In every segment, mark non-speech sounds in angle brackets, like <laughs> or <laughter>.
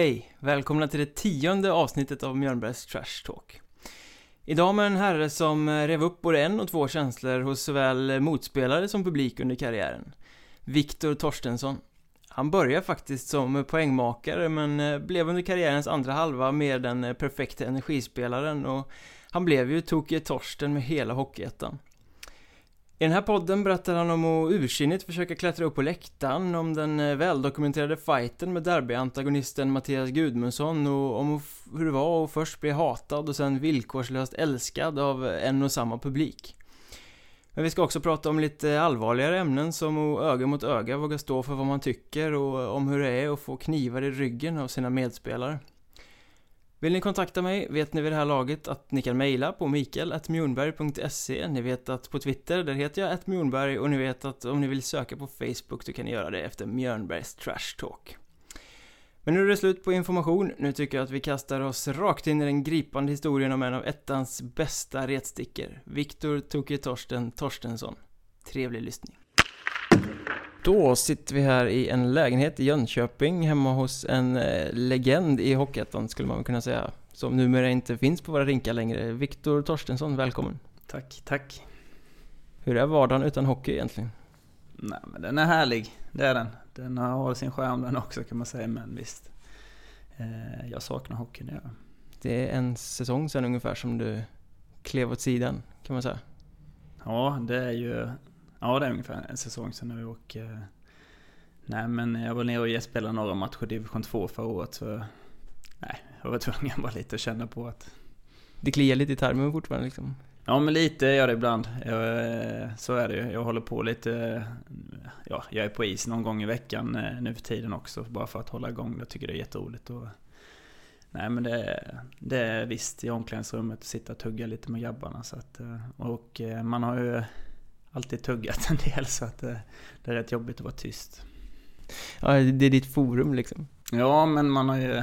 Hej! Välkomna till det tionde avsnittet av Mjölnbergs Trash Talk. Idag med en herre som rev upp både en och två känslor hos såväl motspelare som publik under karriären. Viktor Torstensson. Han började faktiskt som poängmakare men blev under karriärens andra halva mer den perfekta energispelaren och han blev ju Tokige Torsten med hela Hockeyettan. I den här podden berättar han om att ursinnigt försöka klättra upp på läktaren, om den eh, väldokumenterade fighten med derbyantagonisten Mattias Gudmundsson och om hur det var att först bli hatad och sen villkorslöst älskad av en och samma publik. Men vi ska också prata om lite allvarligare ämnen som att öga mot öga våga stå för vad man tycker och om hur det är att få knivar i ryggen av sina medspelare. Vill ni kontakta mig vet ni vid det här laget att ni kan mejla på mikael.mjornberg.se Ni vet att på Twitter, där heter jag Mjornberg och ni vet att om ni vill söka på Facebook då kan ni göra det efter Mjörnbergs Trash Talk. Men nu är det slut på information, nu tycker jag att vi kastar oss rakt in i den gripande historien om en av ettans bästa retstickor, Viktor “Tokig” Torsten Torstensson. Trevlig lyssning. Då sitter vi här i en lägenhet i Jönköping hemma hos en eh, legend i Hockeyettan skulle man kunna säga. Som numera inte finns på våra rinkar längre. Viktor Torstensson, välkommen. Tack, tack. Hur är vardagen utan hockey egentligen? Nej men den är härlig, det är den. Den har sin skärm den också kan man säga, men visst. Eh, jag saknar hockeyn, det gör Det är en säsong sedan ungefär som du klev åt sidan, kan man säga. Ja, det är ju Ja, det är ungefär en säsong sedan nu och... Eh, nej, men jag var nere och spelade några matcher i division 2 förra året så... Nej, jag var tvungen bara lite att känna på att... Det kliar lite i tarmen fortfarande liksom? Ja, men lite gör det ibland. Jag, eh, så är det ju. Jag håller på lite... Ja, jag är på is någon gång i veckan eh, nu för tiden också, bara för att hålla igång. Jag tycker det är jätteroligt. Och, nej, men det, det är visst i omklädningsrummet att sitta och tugga lite med grabbarna. Så att, och man har ju alltid tuggat <laughs> en del så att det, det är rätt jobbigt att vara tyst. Ja, det är ditt forum liksom. Ja, men man har ju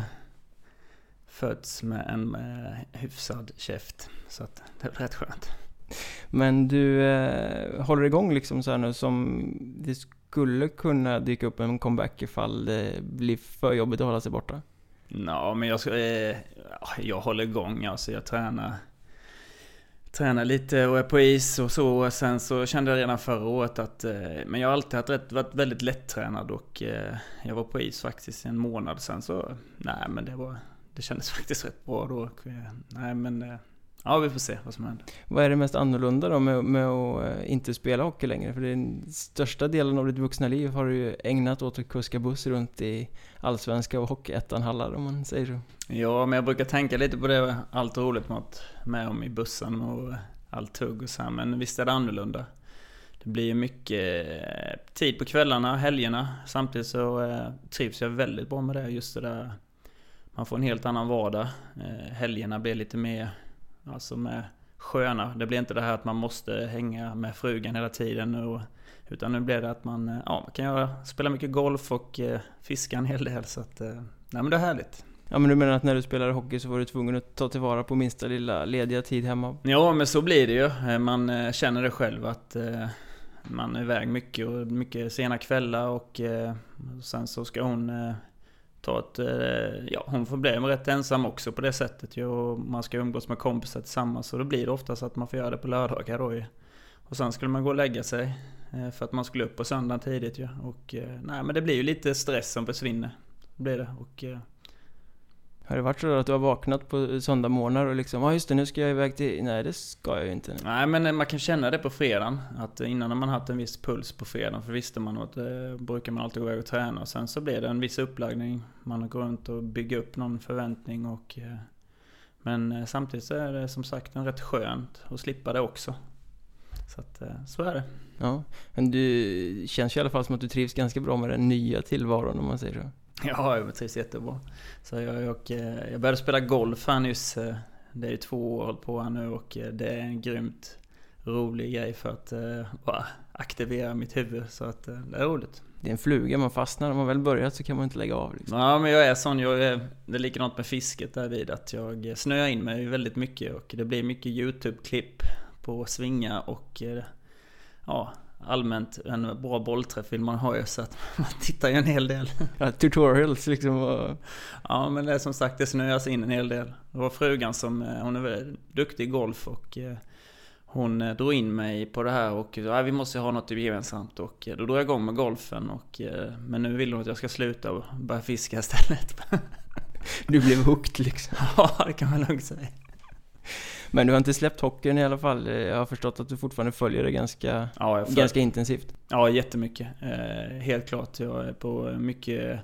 fötts med en med hyfsad käft. Så att det är rätt skönt. Men du eh, håller igång liksom så här nu som det skulle kunna dyka upp en comeback ifall det blir för jobbigt att hålla sig borta? Ja, men jag, ska, eh, jag håller igång alltså. Jag tränar tränar lite och är på is och så. Och sen så kände jag redan förra året att, eh, men jag har alltid haft rätt, varit väldigt lättränad och eh, jag var på is faktiskt en månad sen så, nej men det var, det kändes <laughs> faktiskt rätt bra då. Eh, nej men, eh, ja vi får se vad som händer. Vad är det mest annorlunda då med, med att inte spela hockey längre? För den största delen av ditt vuxna liv har du ju ägnat åt att kuska buss runt i allsvenska och hockeyettan-hallar om man säger så. Ja, men jag brukar tänka lite på det, allt roligt man med om i bussen och allt tugg och så här. Men visst är det annorlunda. Det blir mycket eh, tid på kvällarna, helgerna. Samtidigt så eh, trivs jag väldigt bra med det. Just det där, man får en helt annan vardag. Eh, helgerna blir lite mer, alltså med sköna. Det blir inte det här att man måste hänga med frugan hela tiden. Och, utan nu blir det att man ja, kan göra, spela mycket golf och fiska en hel del. Så att, nej men det är härligt. Ja men du menar att när du spelade hockey så var du tvungen att ta tillvara på minsta lilla lediga tid hemma? Ja men så blir det ju. Eh, man eh, känner det själv att eh, man är iväg mycket och mycket sena kvällar och sen så ska hon ta ett... Eh, ja hon får bli rätt ensam också på det sättet ju och man ska umgås med kompisar tillsammans och då blir det oftast att man får göra det på lördagar då ju. Och sen skulle man gå och lägga sig eh, för att man skulle upp på söndagen tidigt ju. Och eh, nej men det blir ju lite stress som försvinner. Det blir det. Och har det varit så att du har vaknat på söndag och liksom, ja ah, just det, nu ska jag iväg till... Nej, det ska jag ju inte. Nej, men man kan känna det på fredagen. Att innan har man haft en viss puls på fredagen, för visste man att det eh, brukar man alltid gå iväg och träna. Och sen så blir det en viss upplaggning. Man går runt och bygger upp någon förväntning och... Eh, men eh, samtidigt så är det som sagt en rätt skönt att slippa det också. Så att, så är det. Ja, men du känns ju i alla fall som att du trivs ganska bra med den nya tillvaron om man säger så. <laughs> Ja, jag trivs jättebra. Så jag, jag, eh, jag började spela golf här nyss. Eh, det är ju två år på här nu och eh, det är en grymt rolig grej för att bara aktivera mitt huvud. Så att det är roligt. Det är en fluga man fastnar. Om man väl börjat så kan man inte lägga av. Liksom. Ja, men jag är sån. Jag är, det är likadant med fisket där vid att jag snöar in mig väldigt mycket och det blir mycket YouTube-klipp på svinga och ja, allmänt en bra bollträff vill man ha ju så att <laughs> man tittar ju en hel del. Ja, tutorials liksom och... Ja men det är som sagt, det snöas in en hel del. Det var frugan som, eh, hon är väldigt duktig i golf och eh, hon eh, drog in mig på det här och ja, vi måste ha något gemensamt och då drog jag igång med golfen och men nu vill hon att jag ska sluta och börja fiska istället. <laughs> Du blev hooked liksom? Ja, det kan man lugnt säga. Men du har inte släppt hockeyn i alla fall? Jag har förstått att du fortfarande följer det ganska, ja, ganska intensivt? Ja, jättemycket. Eh, helt klart. Jag är på mycket...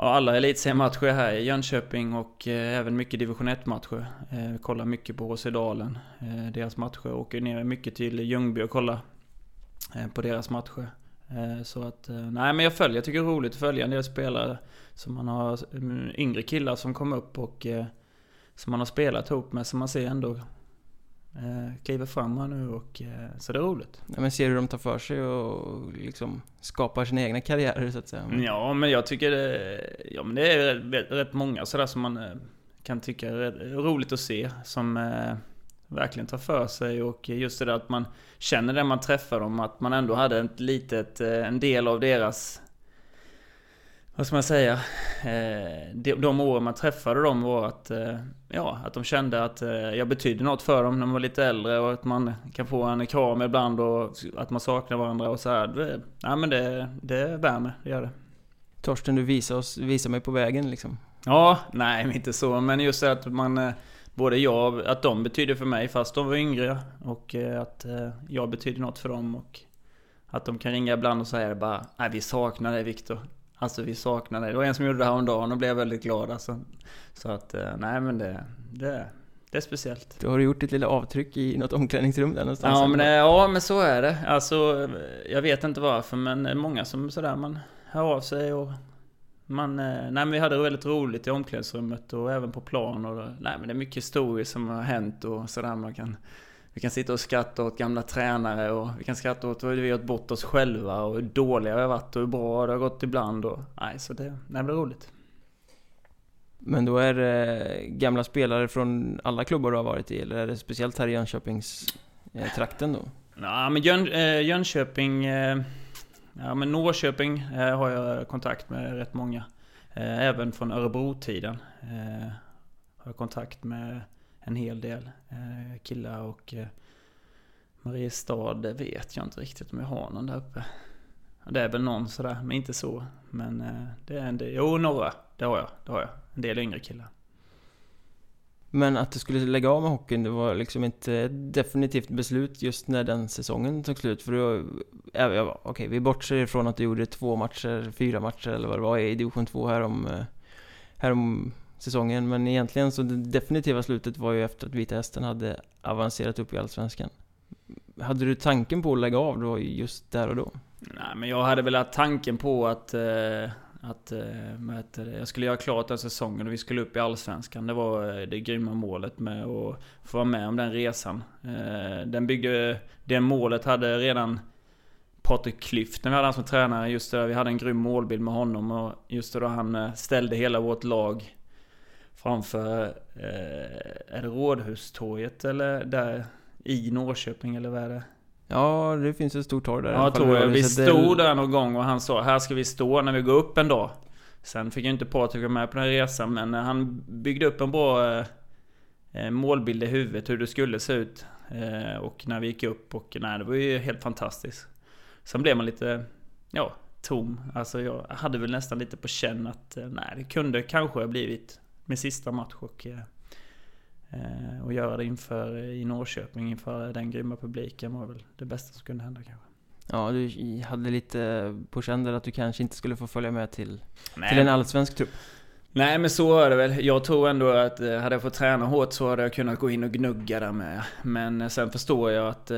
Ja, alla elitseriematcher här i Jönköping och eh, även mycket division 1-matcher. Eh, kollar mycket på Åsedalen, eh, deras matcher. Åker ner mycket till Ljungby och kollar eh, på deras matcher. Eh, så att, eh, nej men jag följer, jag tycker det är roligt att följa en del spelare. Som man har mm, yngre killar som kommer upp och som man har spelat ihop med, som man ser ändå eh, kliver fram här nu och eh, så det är roligt. Ja, men ser du hur de tar för sig och liksom skapar sina egna karriärer så att säga? Ja, men jag tycker det, ja, men det är rätt, rätt många sådär som man eh, kan tycka är roligt att se. Som eh, verkligen tar för sig och just det där att man känner det man träffar dem, att man ändå hade ett litet, eh, en del av deras vad ska man säga? Eh, de, de åren man träffade dem var att, eh, ja, att de kände att eh, jag betydde något för dem när de var lite äldre och att man kan få en kram ibland och att man saknar varandra och så här. Det, ja, men det, det värmer, det gör det. Torsten, du visar, oss, visar mig på vägen liksom? Ja, nej inte så, men just det att man Både jag, att de betyder för mig fast de var yngre och att jag betyder något för dem och att de kan ringa ibland och säga bara Nej vi saknar dig Viktor Alltså vi saknar dig. Det var en som gjorde det här om dagen och blev väldigt glad alltså. Så att, eh, nej men det, det, det är speciellt. Du har gjort ditt lilla avtryck i något omklädningsrum där någonstans? Ja men, det, ja men så är det. Alltså, jag vet inte varför men många som sådär man hör av sig och man, eh, nej men vi hade väldigt roligt i omklädningsrummet och även på plan och nej men det är mycket historier som har hänt och sådär man kan vi kan sitta och skratta åt gamla tränare och vi kan skratta åt hur vi har bort oss själva och hur dåliga vi har varit och hur bra det har gått ibland och nej, så det, det blir roligt. Men då är det gamla spelare från alla klubbar du har varit i eller är det speciellt här i Jönköpingstrakten då? Ja men Jön, äh, Jönköping, äh, ja men Norrköping har jag kontakt med rätt många. Även från Örebro-tiden har jag kontakt med en hel del eh, killar och eh, Mariestad det vet jag inte riktigt om jag har någon där uppe. Det är väl någon sådär, men inte så. Men eh, det är en del, jo några, det har jag, det har jag. En del yngre killar. Men att du skulle lägga av med hockeyn, det var liksom inte ett definitivt beslut just när den säsongen tog slut? För då, ja, ja, okej, vi bortser ifrån att du gjorde två matcher, fyra matcher eller vad det var i division 2 härom, eh, härom säsongen. Men egentligen så det definitiva slutet var ju efter att Vita Hästen hade avancerat upp i Allsvenskan. Hade du tanken på att lägga av då just där och då? Nej, men jag hade väl haft tanken på att, eh, att, eh, jag skulle göra klart den säsongen och vi skulle upp i Allsvenskan. Det var eh, det grymma målet med att få vara med om den resan. Eh, den byggde, det målet hade redan Patrik Klyft när vi hade han som tränare. Just det, vi hade en grym målbild med honom och just då han eh, ställde hela vårt lag framför, eh, är det Rådhustorget eller där i Norrköping eller vad är det? Ja, det finns ett stort torg där Ja, torg. Vi stod där någon gång och han sa här ska vi stå när vi går upp en dag. Sen fick ju inte Patrik vara med på den här resan men han byggde upp en bra eh, målbild i huvudet hur det skulle se ut. Eh, och när vi gick upp och nej, det var ju helt fantastiskt. Sen blev man lite, ja, tom. Alltså jag hade väl nästan lite på känn att eh, nej, det kunde kanske ha blivit min sista match och, eh, och göra det inför i Norrköping inför den grymma publiken var väl det bästa som kunde hända kanske. Ja, du hade lite på känn att du kanske inte skulle få följa med till, till en allsvensk trupp. Nej men så är det väl. Jag tror ändå att eh, hade jag fått träna hårt så hade jag kunnat gå in och gnugga där med. Men eh, sen förstår jag att eh,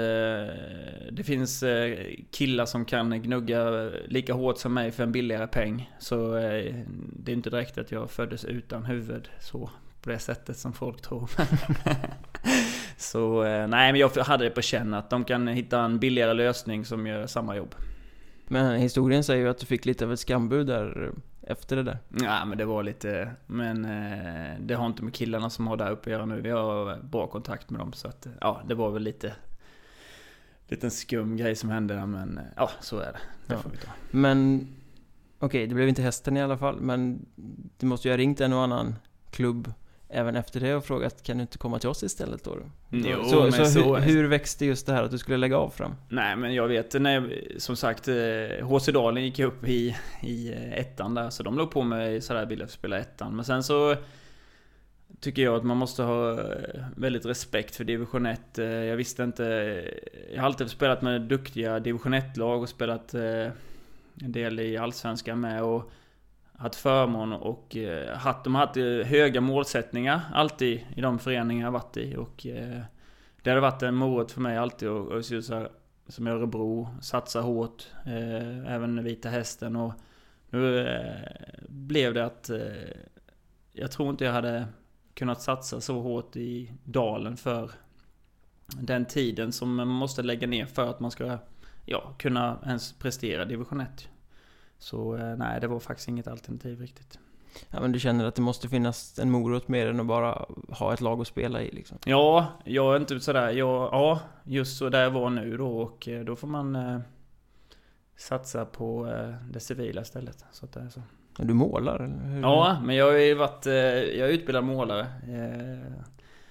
det finns eh, killar som kan gnugga lika hårt som mig för en billigare peng. Så eh, det är inte direkt att jag föddes utan huvud så på det sättet som folk tror. <laughs> så eh, nej men jag hade det på känn att de kan hitta en billigare lösning som gör samma jobb. Men historien säger ju att du fick lite av ett skambud där efter det där? Ja men det var lite, men eh, det har inte med killarna som har där uppe att göra nu. Vi har bra kontakt med dem så att, ja det var väl lite liten skum grej som hände där, men eh, ja, så är det. Det Ja. får vi ta. Men okej, det blev inte hästen i alla fall, men du måste ju ha ringt en och annan klubb även efter det och frågat kan du inte komma till oss istället då? Jo, så men så, så hur, hur växte just det här att du skulle lägga av fram? Nej men jag vet när jag, som sagt eh, HC Dalen gick upp i, i eh, ettan där så de låg på mig sådär ville spela ettan men sen så Tycker jag att man måste ha eh, väldigt respekt för division 1 Eh, Jag visste inte Jag har alltid spelat med duktiga division 1-lag och spelat eh, En del i Allsvenskan med och Haft förmån och eh, haft, de har haft eh, höga målsättningar alltid i de föreningar jag varit i och eh, Det har varit en morot för mig alltid och, och så så här, som i Örebro, satsa hårt. Eh, även Vita Hästen och nu eh, blev det att eh, jag tror inte jag hade kunnat satsa så hårt i dalen för den tiden som man måste lägga ner för att man ska ja, kunna ens prestera division 1. Så eh, nej, det var faktiskt inget alternativ riktigt. Ja, men du känner att det måste finnas en morot mer än att bara ha ett lag att spela i liksom? Ja, jag är inte sådär, jag, ja, just så där jag var nu då och eh, då får man eh, satsa på eh, det civila istället. Så att det är så. Du målar, eller hur? Ja, men jag har ju varit, eh, jag är utbildad målare. Eh,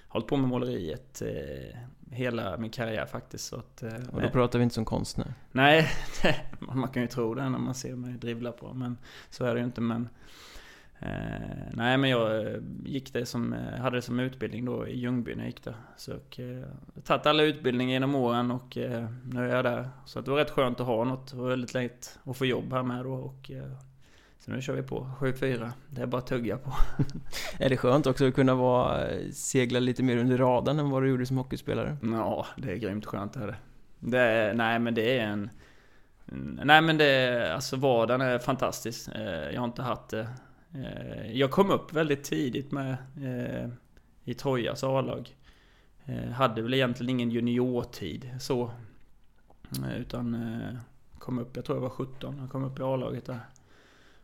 hållit på med måleriet eh, hela min karriär faktiskt. Så att, eh, Och då pratar vi inte som konstnär. Nej, <laughs> man kan ju tro det när man ser mig dribbla på, men så är det ju inte. Men, eh, nej, men jag eh, gick det som, eh, hade det som utbildning då i Ljungby när jag gick där. Så jag eh, tagit alla utbildningar genom åren och eh, nu är jag där. Så det var rätt skönt att ha något. Det var väldigt lätt att få jobb här med då. Och, eh, nu kör vi på 7-4. Det är bara att tugga på. <laughs> Är det skönt också att kunna vara, segla lite mer under radarn än vad du gjorde som hockeyspelare? Ja, det är grymt skönt det. det är, nej men det är en... Nej men det är, alltså vardagen är fantastisk. Eh, Jag har inte haft det. Eh, Jag kom upp väldigt tidigt med eh, i Trojas A-lag. Hade väl egentligen ingen juniortid så. Utan kom upp, jag tror jag var 17, jag kom upp i A-laget där.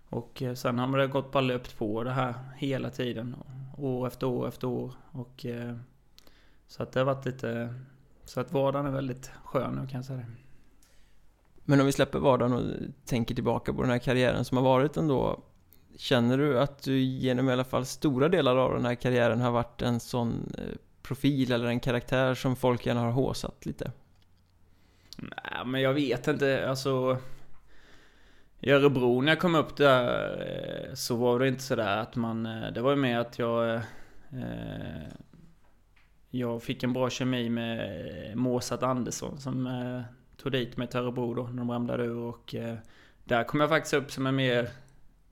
Och eh, sen har det gått bara löpt på det här hela tiden. År efter år efter år. Och eh, så att det har varit lite... Så att vardagen är väldigt skön nu kan jag säga det. Men om vi släpper vardagen och tänker tillbaka på den här karriären som har varit ändå. Känner du att du genom i alla fall stora delar av den här karriären har varit en sån eh, profil eller en karaktär som folk gärna har håsat lite? Nej, men jag vet inte. Alltså... I Örebro när jag kom upp där eh, så var det inte sådär att man... Eh, det var ju mer att jag... Eh, jag fick en bra kemi med Måsat Andersson som tog dit mig till Örebro då när de ramlade ur och där kom jag faktiskt upp som en mer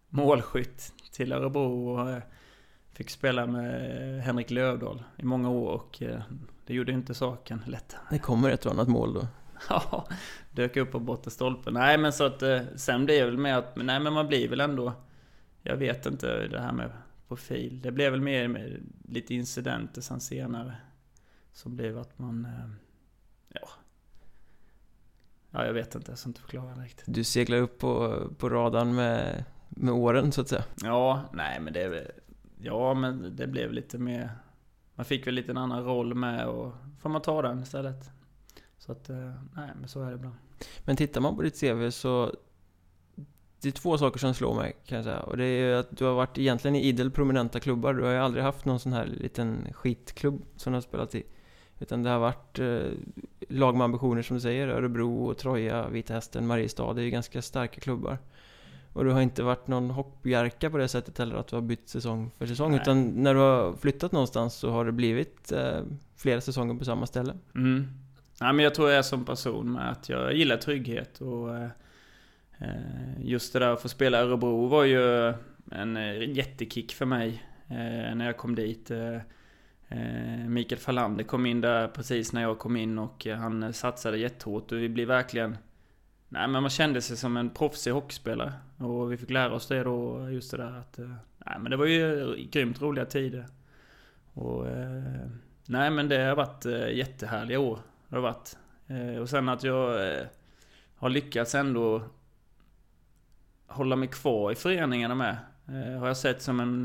målskytt till Örebro och fick spela med Henrik Lövdahl i många år och det gjorde inte saken lättare. Det kommer ett och annat mål då. <laughs> Ja, dök upp på bortre stolpen. Nej men så att eh, sen blev det väl med att, nej men man blir väl ändå, jag vet inte det här med profil. Det blev väl mer med lite incidenter sen senare. Som blev att man, eh, ja. Ja jag vet inte, jag ska inte förklara riktigt. Du seglar upp på, på radarn med, med åren så att säga. Ja, nej men det ja men det blev lite mer, man fick väl lite en annan roll med och får man ta den istället. Så att, eh, nej men så är det ibland. Men tittar man på ditt CV så Det är två saker som slår mig kan jag säga. Och det är ju att du har varit egentligen i idel prominenta klubbar. Du har ju aldrig haft någon sån här liten skitklubb som du har spelat i. Utan det har varit eh, lag med ambitioner som du säger. Örebro, Troja, Vita Hästen, Mariestad. Det är ju ganska starka klubbar. Och du har inte varit någon hoppbjärka på det sättet heller att du har bytt säsong för säsong. Nej. Utan när du har flyttat någonstans så har det blivit eh, flera säsonger på samma ställe. Mm. Nej men jag tror jag är som person med att jag gillar trygghet och eh, just det där att få spela i Örebro var ju en eh, jättekick för mig eh, när jag kom dit. Mikael Falander kom in där precis när jag kom in och han satsade jättehårt och vi blev verkligen Nej men man kände sig som en proffsig hockeyspelare och vi fick lära oss det då just det där att Nej men det var ju grymt roliga tider. Och Nej men det har varit jättehärliga år. Har det varit. Eh, och sen att jag eh, har lyckats ändå hålla mig kvar i föreningarna med. Eh, har jag sett som en...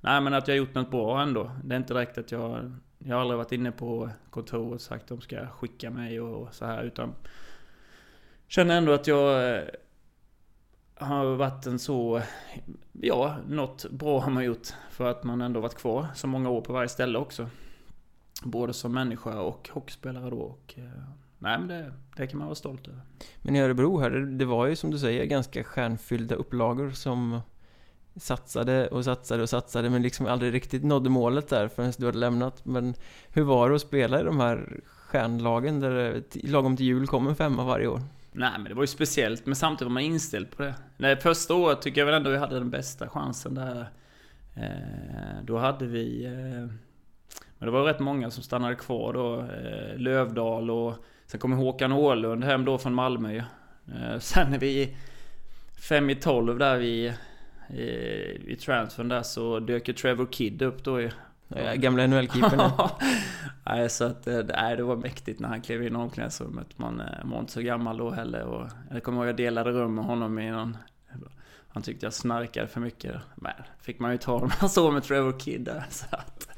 Nej men att jag har gjort något bra ändå. Det är inte direkt att jag jag har aldrig varit inne på kontoret och sagt att de ska skicka mig och så här utan Känner ändå att jag har varit en så, ja, något bra har man gjort för att man ändå varit kvar så många år på varje ställe också. Både som människa och hockeyspelare då. Och, eh, nej men det, det kan man vara stolt över. Men i Örebro här, det var ju som du säger ganska stjärnfyllda upplagor som satsade och satsade och satsade men liksom aldrig riktigt nådde målet där förrän du hade lämnat. Men hur var det att spela i de här stjärnlagen där det lagom till jul kom en femma varje år? Nej men det var ju speciellt, men samtidigt var man inställd på det. Nej, första året tycker jag väl ändå vi hade den bästa chansen där. Eh, då hade vi... Eh, men det var rätt många som stannade kvar då. Eh, Lövdal och... Sen kom Håkan Åhlund hem då från Malmö eh, Sen när vi... Fem i tolv där vi... I, i transfern där så dök ju Trevor Kidd upp då ju. Ja, gamla NHL-keepern. <laughs> nej, så att, eh, nej, det var mäktigt när han klev in i omklädningsrummet. Man eh, var inte så gammal då heller. Och jag kommer ihåg att jag delade rum med honom i någon... Han tyckte jag snarkade för mycket. Men fick man ju ta när man såg med Trevor Kidd där. Så att,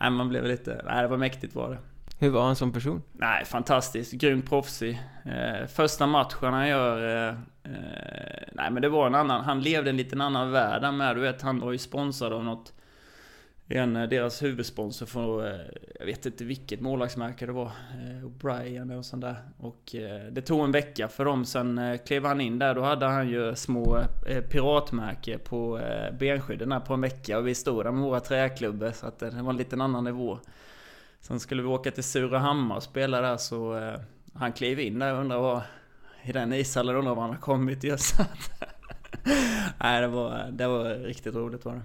nej, man blev lite... Nej, det var mäktigt var det. Hur var han som person? Nej, fantastisk. Grymt proffsig. Eh, första matchen han gör... Eh, eh, nej, men det var en annan... Han levde en liten annan värld med. Du vet, han var ju sponsrad av något en, eh, deras huvudsponsor från, eh, jag vet inte vilket målvaktsmärke det var, eh, O'Brien eller sånt där. Och det tog en vecka för dem, sen klev han in där, då hade han ju små piratmärke på benskydden där på en vecka och vi stod där med våra träklubbor så att det var en liten annan nivå. Sen skulle vi åka till Surahammar och spela där så han klev in där och undrade vad, i den ishallen undrar var han har kommit just. <laughs> Nej det var, det var riktigt roligt var det.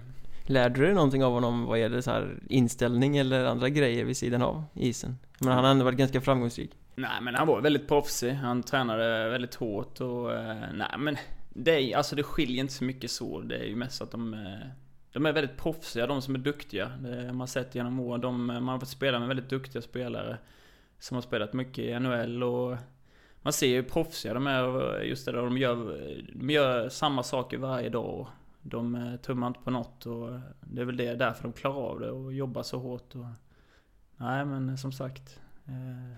Lärde du dig någonting av honom vad gäller så här inställning eller andra grejer vid sidan av isen? Men han har ändå varit ganska framgångsrik. Nej men han var väldigt proffsig. Han tränade väldigt hårt och... Eh, nej men... Det, är, alltså det skiljer inte så mycket så. Det är ju mest att de... Eh, de är väldigt proffsiga, de som är duktiga. Det har man sett genom åren. De, eh, man har fått spela med väldigt duktiga spelare. Som har spelat mycket i NHL och... Man ser ju hur proffsiga de är just det där, de gör, de gör samma saker varje dag. De eh, tummar inte på något och det är väl det därför de klarar av det och jobbar så hårt. Och, nej men som sagt. Eh,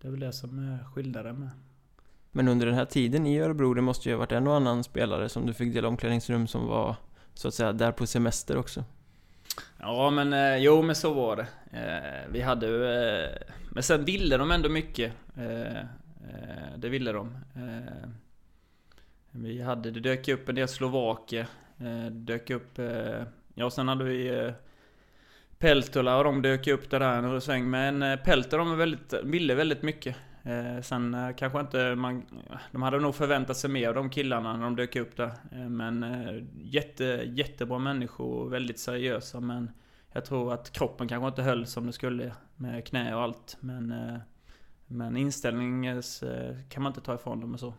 det är väl det som skiljer det med. Men under den här tiden i Örebro, det måste ju ha varit en och annan spelare som du fick dela omklädningsrum som var så att säga där på semester också? Ja men eh, jo men så var det. vi hade ju... men sen ville de ändå mycket. det ville de. vi hade, det dök upp en del slovaker Eh, dök upp... Eh, ja, sen hade vi... Eh, Peltola och de dök upp där en sväng. Men eh, Peltola de väldigt, ville väldigt mycket. Eh, sen eh, kanske inte man... De hade nog förväntat sig mer av de killarna när de dök upp där. Eh, men eh, jätte, jättebra människor, och väldigt seriösa men... Jag tror att kroppen kanske inte höll som det skulle med knä och allt. Men... Eh, men inställningen eh, kan man inte ta ifrån dem och så.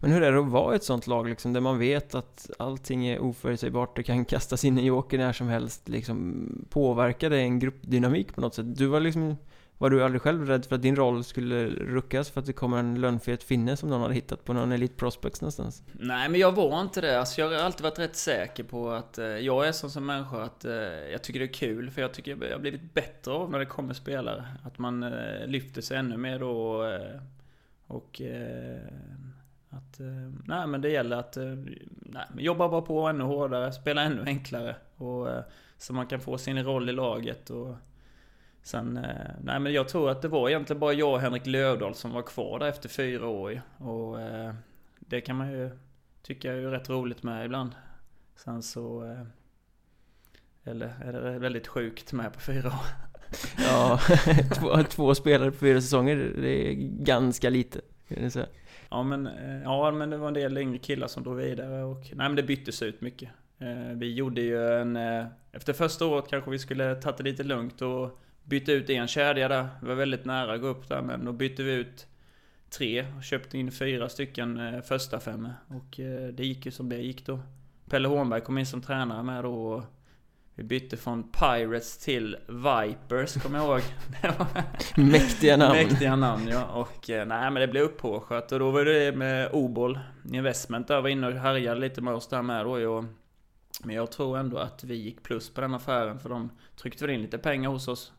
Men hur är det att vara i ett sånt lag liksom, där man vet att allting är oförutsägbart, det kan kastas in en joker när som helst, liksom påverkar det en gruppdynamik på något sätt? Du var liksom, var du aldrig själv rädd för att din roll skulle ruckas för att det kommer en lönnfet finne som någon hade hittat på någon Elite Prospects någonstans? Nej men jag var inte det, alltså jag har alltid varit rätt säker på att eh, jag är sån som människa att eh, jag tycker det är kul, för jag tycker jag har blivit bättre av när det kommer spelare. Att man eh, lyfter sig ännu mer då och, eh, och eh, att, eh, nej men det gäller att eh, nej, jobba bara på ännu hårdare, spela ännu enklare. Och, eh, så man kan få sin roll i laget. Och sen, eh, nej men jag tror att det var egentligen bara jag och Henrik Lövdahl som var kvar där efter fyra år. Och eh, det kan man ju tycka är rätt roligt med ibland. Sen så... Eh, eller är det väldigt sjukt med på fyra år? Ja, <laughs> två, två spelare på fyra säsonger, det är ganska lite. Ja men, eh, ja men det var en del yngre killar som drog vidare och nej men det byttes ut mycket. Eh, vi gjorde ju en... Eh, efter första året kanske vi skulle tagit det lite lugnt och bytte ut en kedja där. Vi var väldigt nära att gå upp där men då bytte vi ut tre och köpte in fyra stycken första fem Och det gick ju som det gick då. Pelle Hornberg kom in som tränare med då och vi bytte från Pirates till Vipers, kommer jag ihåg. <laughs> Mäktiga namn. Mäktiga namn, ja. Och eh, nej, men det blev upphåskat. Och då var det med Obol Investment där, var inne och härjade lite med oss där med då. Och, men jag tror ändå att vi gick plus på den affären, för de tryckte väl in lite pengar hos oss.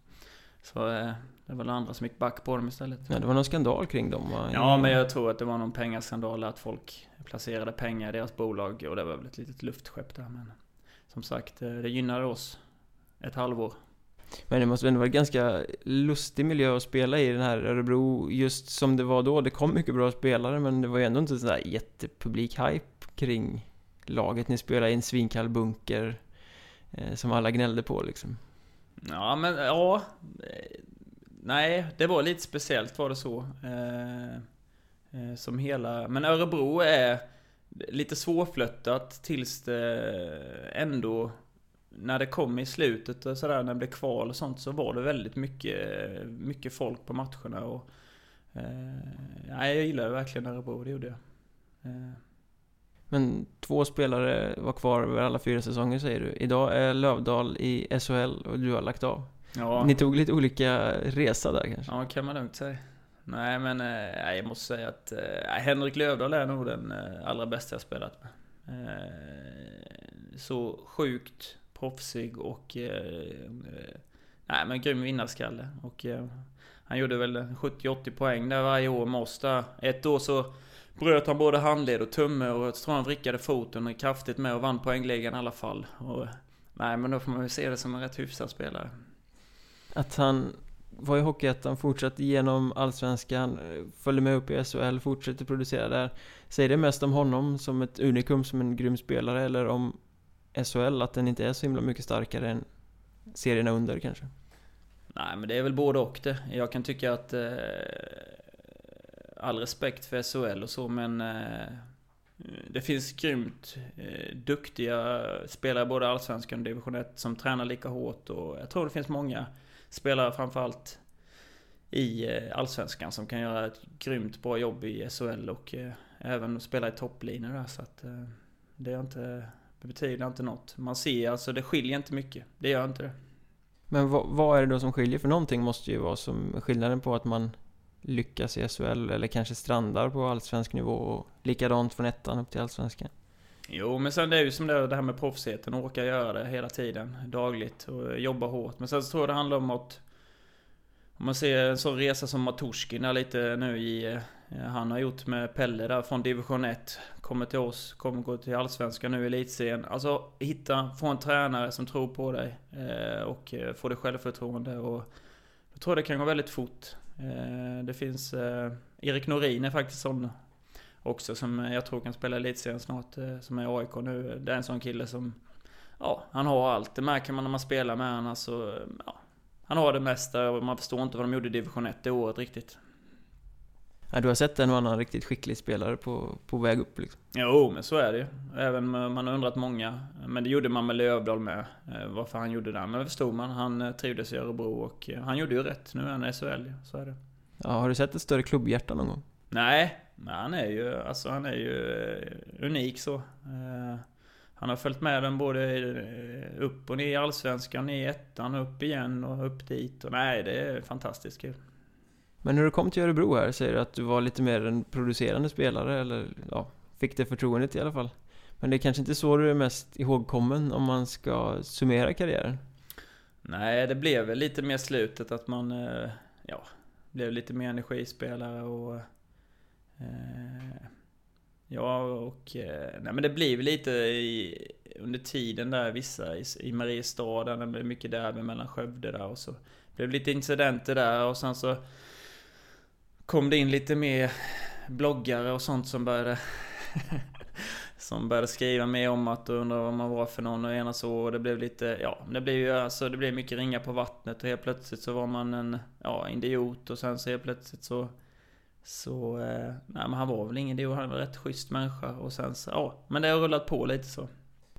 Så eh, det var andra som gick back på dem istället. Ja, det var någon skandal kring dem va? Ja, men jag tror att det var någon pengaskandal att folk placerade pengar i deras bolag och det var väl ett litet luftskepp där. Men som sagt, eh, det gynnade oss ett halvår. Men det måste ändå vara en ganska lustig miljö att spela i den här Örebro, just som det var då. Det kom mycket bra spelare, men det var ju ändå inte sådär jättepublik-hype kring laget. Ni spelade i en svinkall bunker eh, som alla gnällde på liksom. Ja, men ja. Nej, det var lite speciellt var det så. Eh, eh, som hela, men Örebro är lite svårflöttat tills det ändå när det kom i slutet och sådär, när det blev kval och sånt så var det väldigt mycket, mycket folk på matcherna och... Eh, jag gillade verkligen Örebro, det gjorde jag. Eh. Men två spelare var kvar över alla fyra säsonger säger du. Idag är Lövdal i SHL och du har lagt av. Ja. Ni tog lite olika resa där kanske? Ja, kan man lugnt säga. Nej, men eh, jag måste säga att eh, Henrik Lövdahl är nog den eh, allra bästa jag spelat med. Eh, så sjukt proffsig och... Eh, eh nej, men grym vinnarskalle. Och eh, han gjorde väl 70-80 poäng där varje år med oss där. Ett år så bröt han både handled och tumme och jag tror han vrickade foten kraftigt med och vann poängligan i alla fall. Och, nej, men då får man väl se det som en rätt hyfsad spelare. Att han var i Hockeyettan, fortsatte genom Allsvenskan, eh, följde med upp i SHL, fortsatte producera där. Säger det mest om honom som ett unikum, som en grym spelare, eller om SHL, att den inte är så himla mycket starkare än serierna under kanske? Nej, men det är väl både och det. Jag kan tycka att... Eh, all respekt för SHL och så, men... Eh, det finns grymt eh, duktiga spelare både Allsvenskan och Division 1 som tränar lika hårt och jag tror det finns många spelare framförallt i eh, Allsvenskan som kan göra ett grymt bra jobb i SHL och eh, även spela i topplinor där så att eh, det är inte det betyder inte något. Man ser alltså, det skiljer inte mycket. Det gör inte det. Men vad, vad är det då som skiljer? För någonting måste ju vara som skillnaden på att man lyckas i SHL eller kanske strandar på allsvensk nivå och likadant från ettan upp till allsvenskan. Jo, men sen det är ju som det, det här med proffsigheten, orka göra det hela tiden, dagligt och jobba hårt. Men sen så tror jag det handlar om att om man ser en sån resa som Matushkin är lite nu i... Eh, han har gjort med Pelle där från division 1. Kommer till oss, kommer gå till Allsvenskan nu i elitserien. Alltså hitta, få en tränare som tror på dig. Eh, och eh, få det självförtroende och... Jag tror det kan gå väldigt fort. det finns... Erik Norin är faktiskt sån också som jag tror kan spela elitserien snart. som är AIK nu. Det är en sån kille som... Ja, han har allt. Det märker man när man spelar med honom. Alltså, ja, han har det mesta och man förstår inte vad de gjorde i division 1 det året riktigt. Ja, du har sett en och annan riktigt skicklig spelare på, på väg upp liksom? Jo, men så är det ju. Även man har undrat många. Men det gjorde man med Lövdahl med. Eh, varför han gjorde det. Men det förstod man. Han eh, trivdes i Örebro och eh, han gjorde ju rätt. Nu är han i SHL, så är det. Ja, har du sett ett större klubbhjärta någon gång? Nej, men han är ju, alltså han är ju unik så. Han har följt med den både upp och ner i Allsvenskan, i ettan, upp igen och upp dit. Och nej, det är fantastiskt kul. Men när du kom till Örebro här, säger du att du var lite mer en producerande spelare, eller ja, fick det förtroendet i alla fall. Men det är kanske inte så du är mest ihågkommen om man ska summera karriären? Nej, det blev väl lite mer slutet att man, eh, ja, blev lite mer energispelare och... Eh, Ja, och... Eh, nej men det blir lite i, under tiden där, vissa i, i Mariestad, där det blev mycket derby mellan Skövde där och så blev lite incidenter där och sen så kom det in lite mer bloggare och sånt som började <laughs> som började skriva mer om att undra vad man var för någon och ena så och det blev lite, ja, det blev ju alltså, det blev mycket ringa på vattnet och helt plötsligt så var man en, ja, idiot och sen så helt plötsligt så så, eh, nej men han var väl ingen idiot, han var en rätt schysst människa och sen så, ja, men det har rullat på lite så.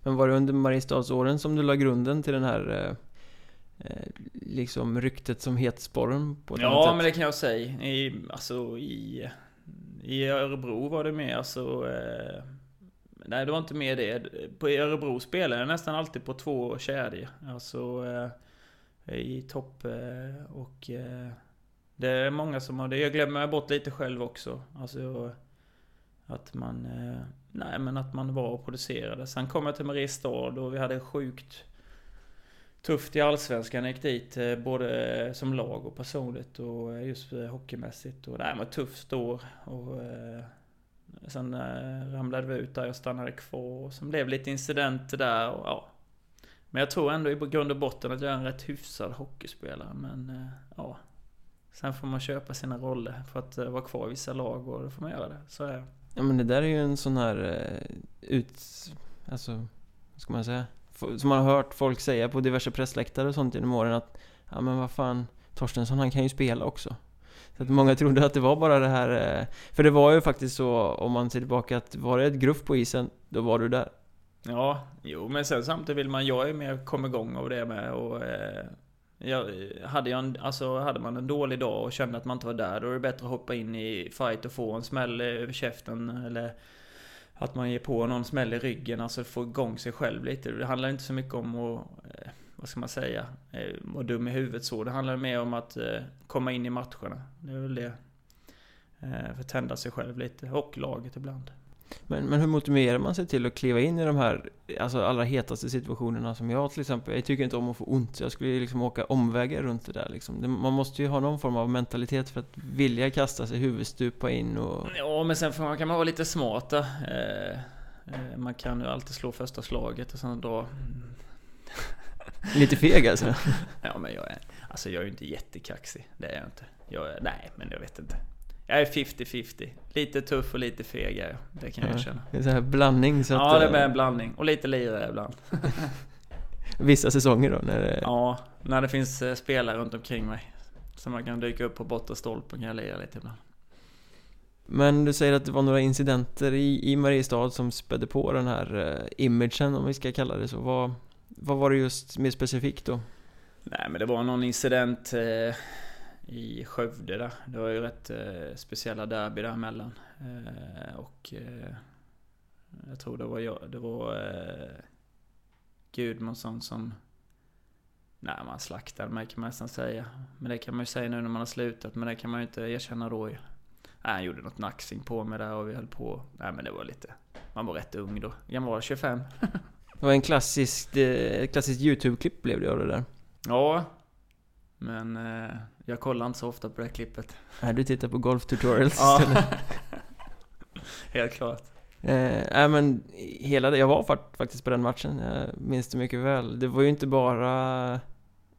Men var det under Mariestadsåren som du la grunden till den här eh, eh liksom ryktet som hetsporren på Ja, men det kan jag säga. I, alltså i, i Örebro var det mer alltså eh, Nej, det var inte mer det. På Örebro spelade jag nästan alltid på två kedjor. Alltså eh, i topp och eh, det är många som har det. Jag glömmer bort lite själv också. Alltså att man... Eh, nej men att man var och producerade. Sen kom jag till Mariestad och vi hade sjukt... tufft i Allsvenskan. Jag gick dit eh, både som lag och personligt och eh, just hockeymässigt. Och det var ett tufft år. Och, sen ramlade vi ut där, jag stannade kvar. Och sen blev det lite incidenter där och ja. Men jag tror ändå i grund och botten att jag är en rätt hyfsad hockeyspelare. Men ja. Sen får man köpa sina roller för att vara kvar i vissa lag och då får man göra det. Så är det. Ja men det där är ju en sån här ut... Alltså, vad ska man säga? som man har hört folk säga på diverse pressläktare och sånt genom åren att Ja men vad fan Torstensson han kan ju spela också Så att många trodde att det var bara det här eh, För det var ju faktiskt så om man ser tillbaka att var det ett gruff på isen Då var du där Ja, jo men sen samtidigt vill man, jag är mer kom igång av det med och eh, jag, hade, jag en, alltså, hade man en dålig dag och kände att man inte var där, då är det bättre att hoppa in i fight och få en smäll över käften eller att man ger på någon smäll i ryggen, alltså få igång sig själv lite. Det handlar inte så mycket om att, eh, vad ska man säga, eh, vara dum i huvudet så. Det handlar mer om att eh, komma in i matcherna. Det är väl det. För tända sig själv lite, och laget ibland. Men, men hur motiverar man sig till att kliva in i de här alltså allra hetaste situationerna som jag till exempel? Jag tycker inte om att få ont, jag skulle liksom åka omvägar runt det där liksom. Man måste ju ha någon form av mentalitet för att vilja kasta sig huvudstupa in och... Ja, men sen kan man vara lite smart eh, eh, Man kan ju alltid slå första slaget och sen dra... Lite feg alltså? <laughs> ja, men jag är... Alltså jag är ju inte jättekaxig, det är jag inte. Jag är, nej, men jag vet inte. Jag är 50-50. Lite tuff och lite feg är jag. Det kan jag erkänna. Det är så här blandning så att, Ja, det är en blandning. Och lite lirare ibland. <laughs> Vissa säsonger då? När det... Ja, när det finns eh, spelare runt omkring mig. Så man kan dyka upp på bortre stolpen kan jag lira lite ibland. Men du säger att det var några incidenter i, i Mariestad som spädde på den här uh, imagen om vi ska kalla det så. Vad, vad var det just mer specifikt då? Nej men det var någon incident eh, i Skövde där. Det var ju rätt eh, speciella derby däremellan. Eh, och eh, jag tror det var jag, det var eh, Gudmundsson som Nej, man slaktade mig kan man nästan säga. Men det kan man ju säga nu när man har slutat, men det kan man ju inte erkänna då ju. Nej, han gjorde något naxing på mig där och vi höll på. Nej, men det var lite... Man var rätt ung då. Gammal var 25. det var en klassisk, eh, klassisk YouTube-klipp blev det av det där. Ja, men eh, jag kollar inte så ofta på det klippet. Nej, du tittar på golf tutorials ja. <laughs> Helt klart. Eh, men hela det, jag var faktiskt på den matchen, jag minns det mycket väl. Det var ju inte bara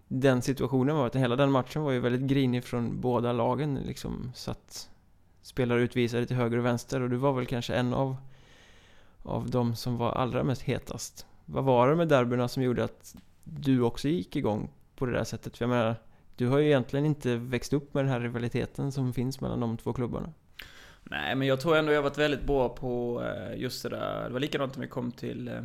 den situationen var, utan hela den matchen var ju väldigt grinig från båda lagen liksom. Så att spelare utvisade till höger och vänster och du var väl kanske en av, av de som var allra mest hetast. Vad var det med derbyna som gjorde att du också gick igång på det där sättet? För jag menar, du har ju egentligen inte växt upp med den här rivaliteten som finns mellan de två klubbarna. Nej, men jag tror ändå jag varit väldigt bra på eh, just det där. Det var likadant när vi kom till eh,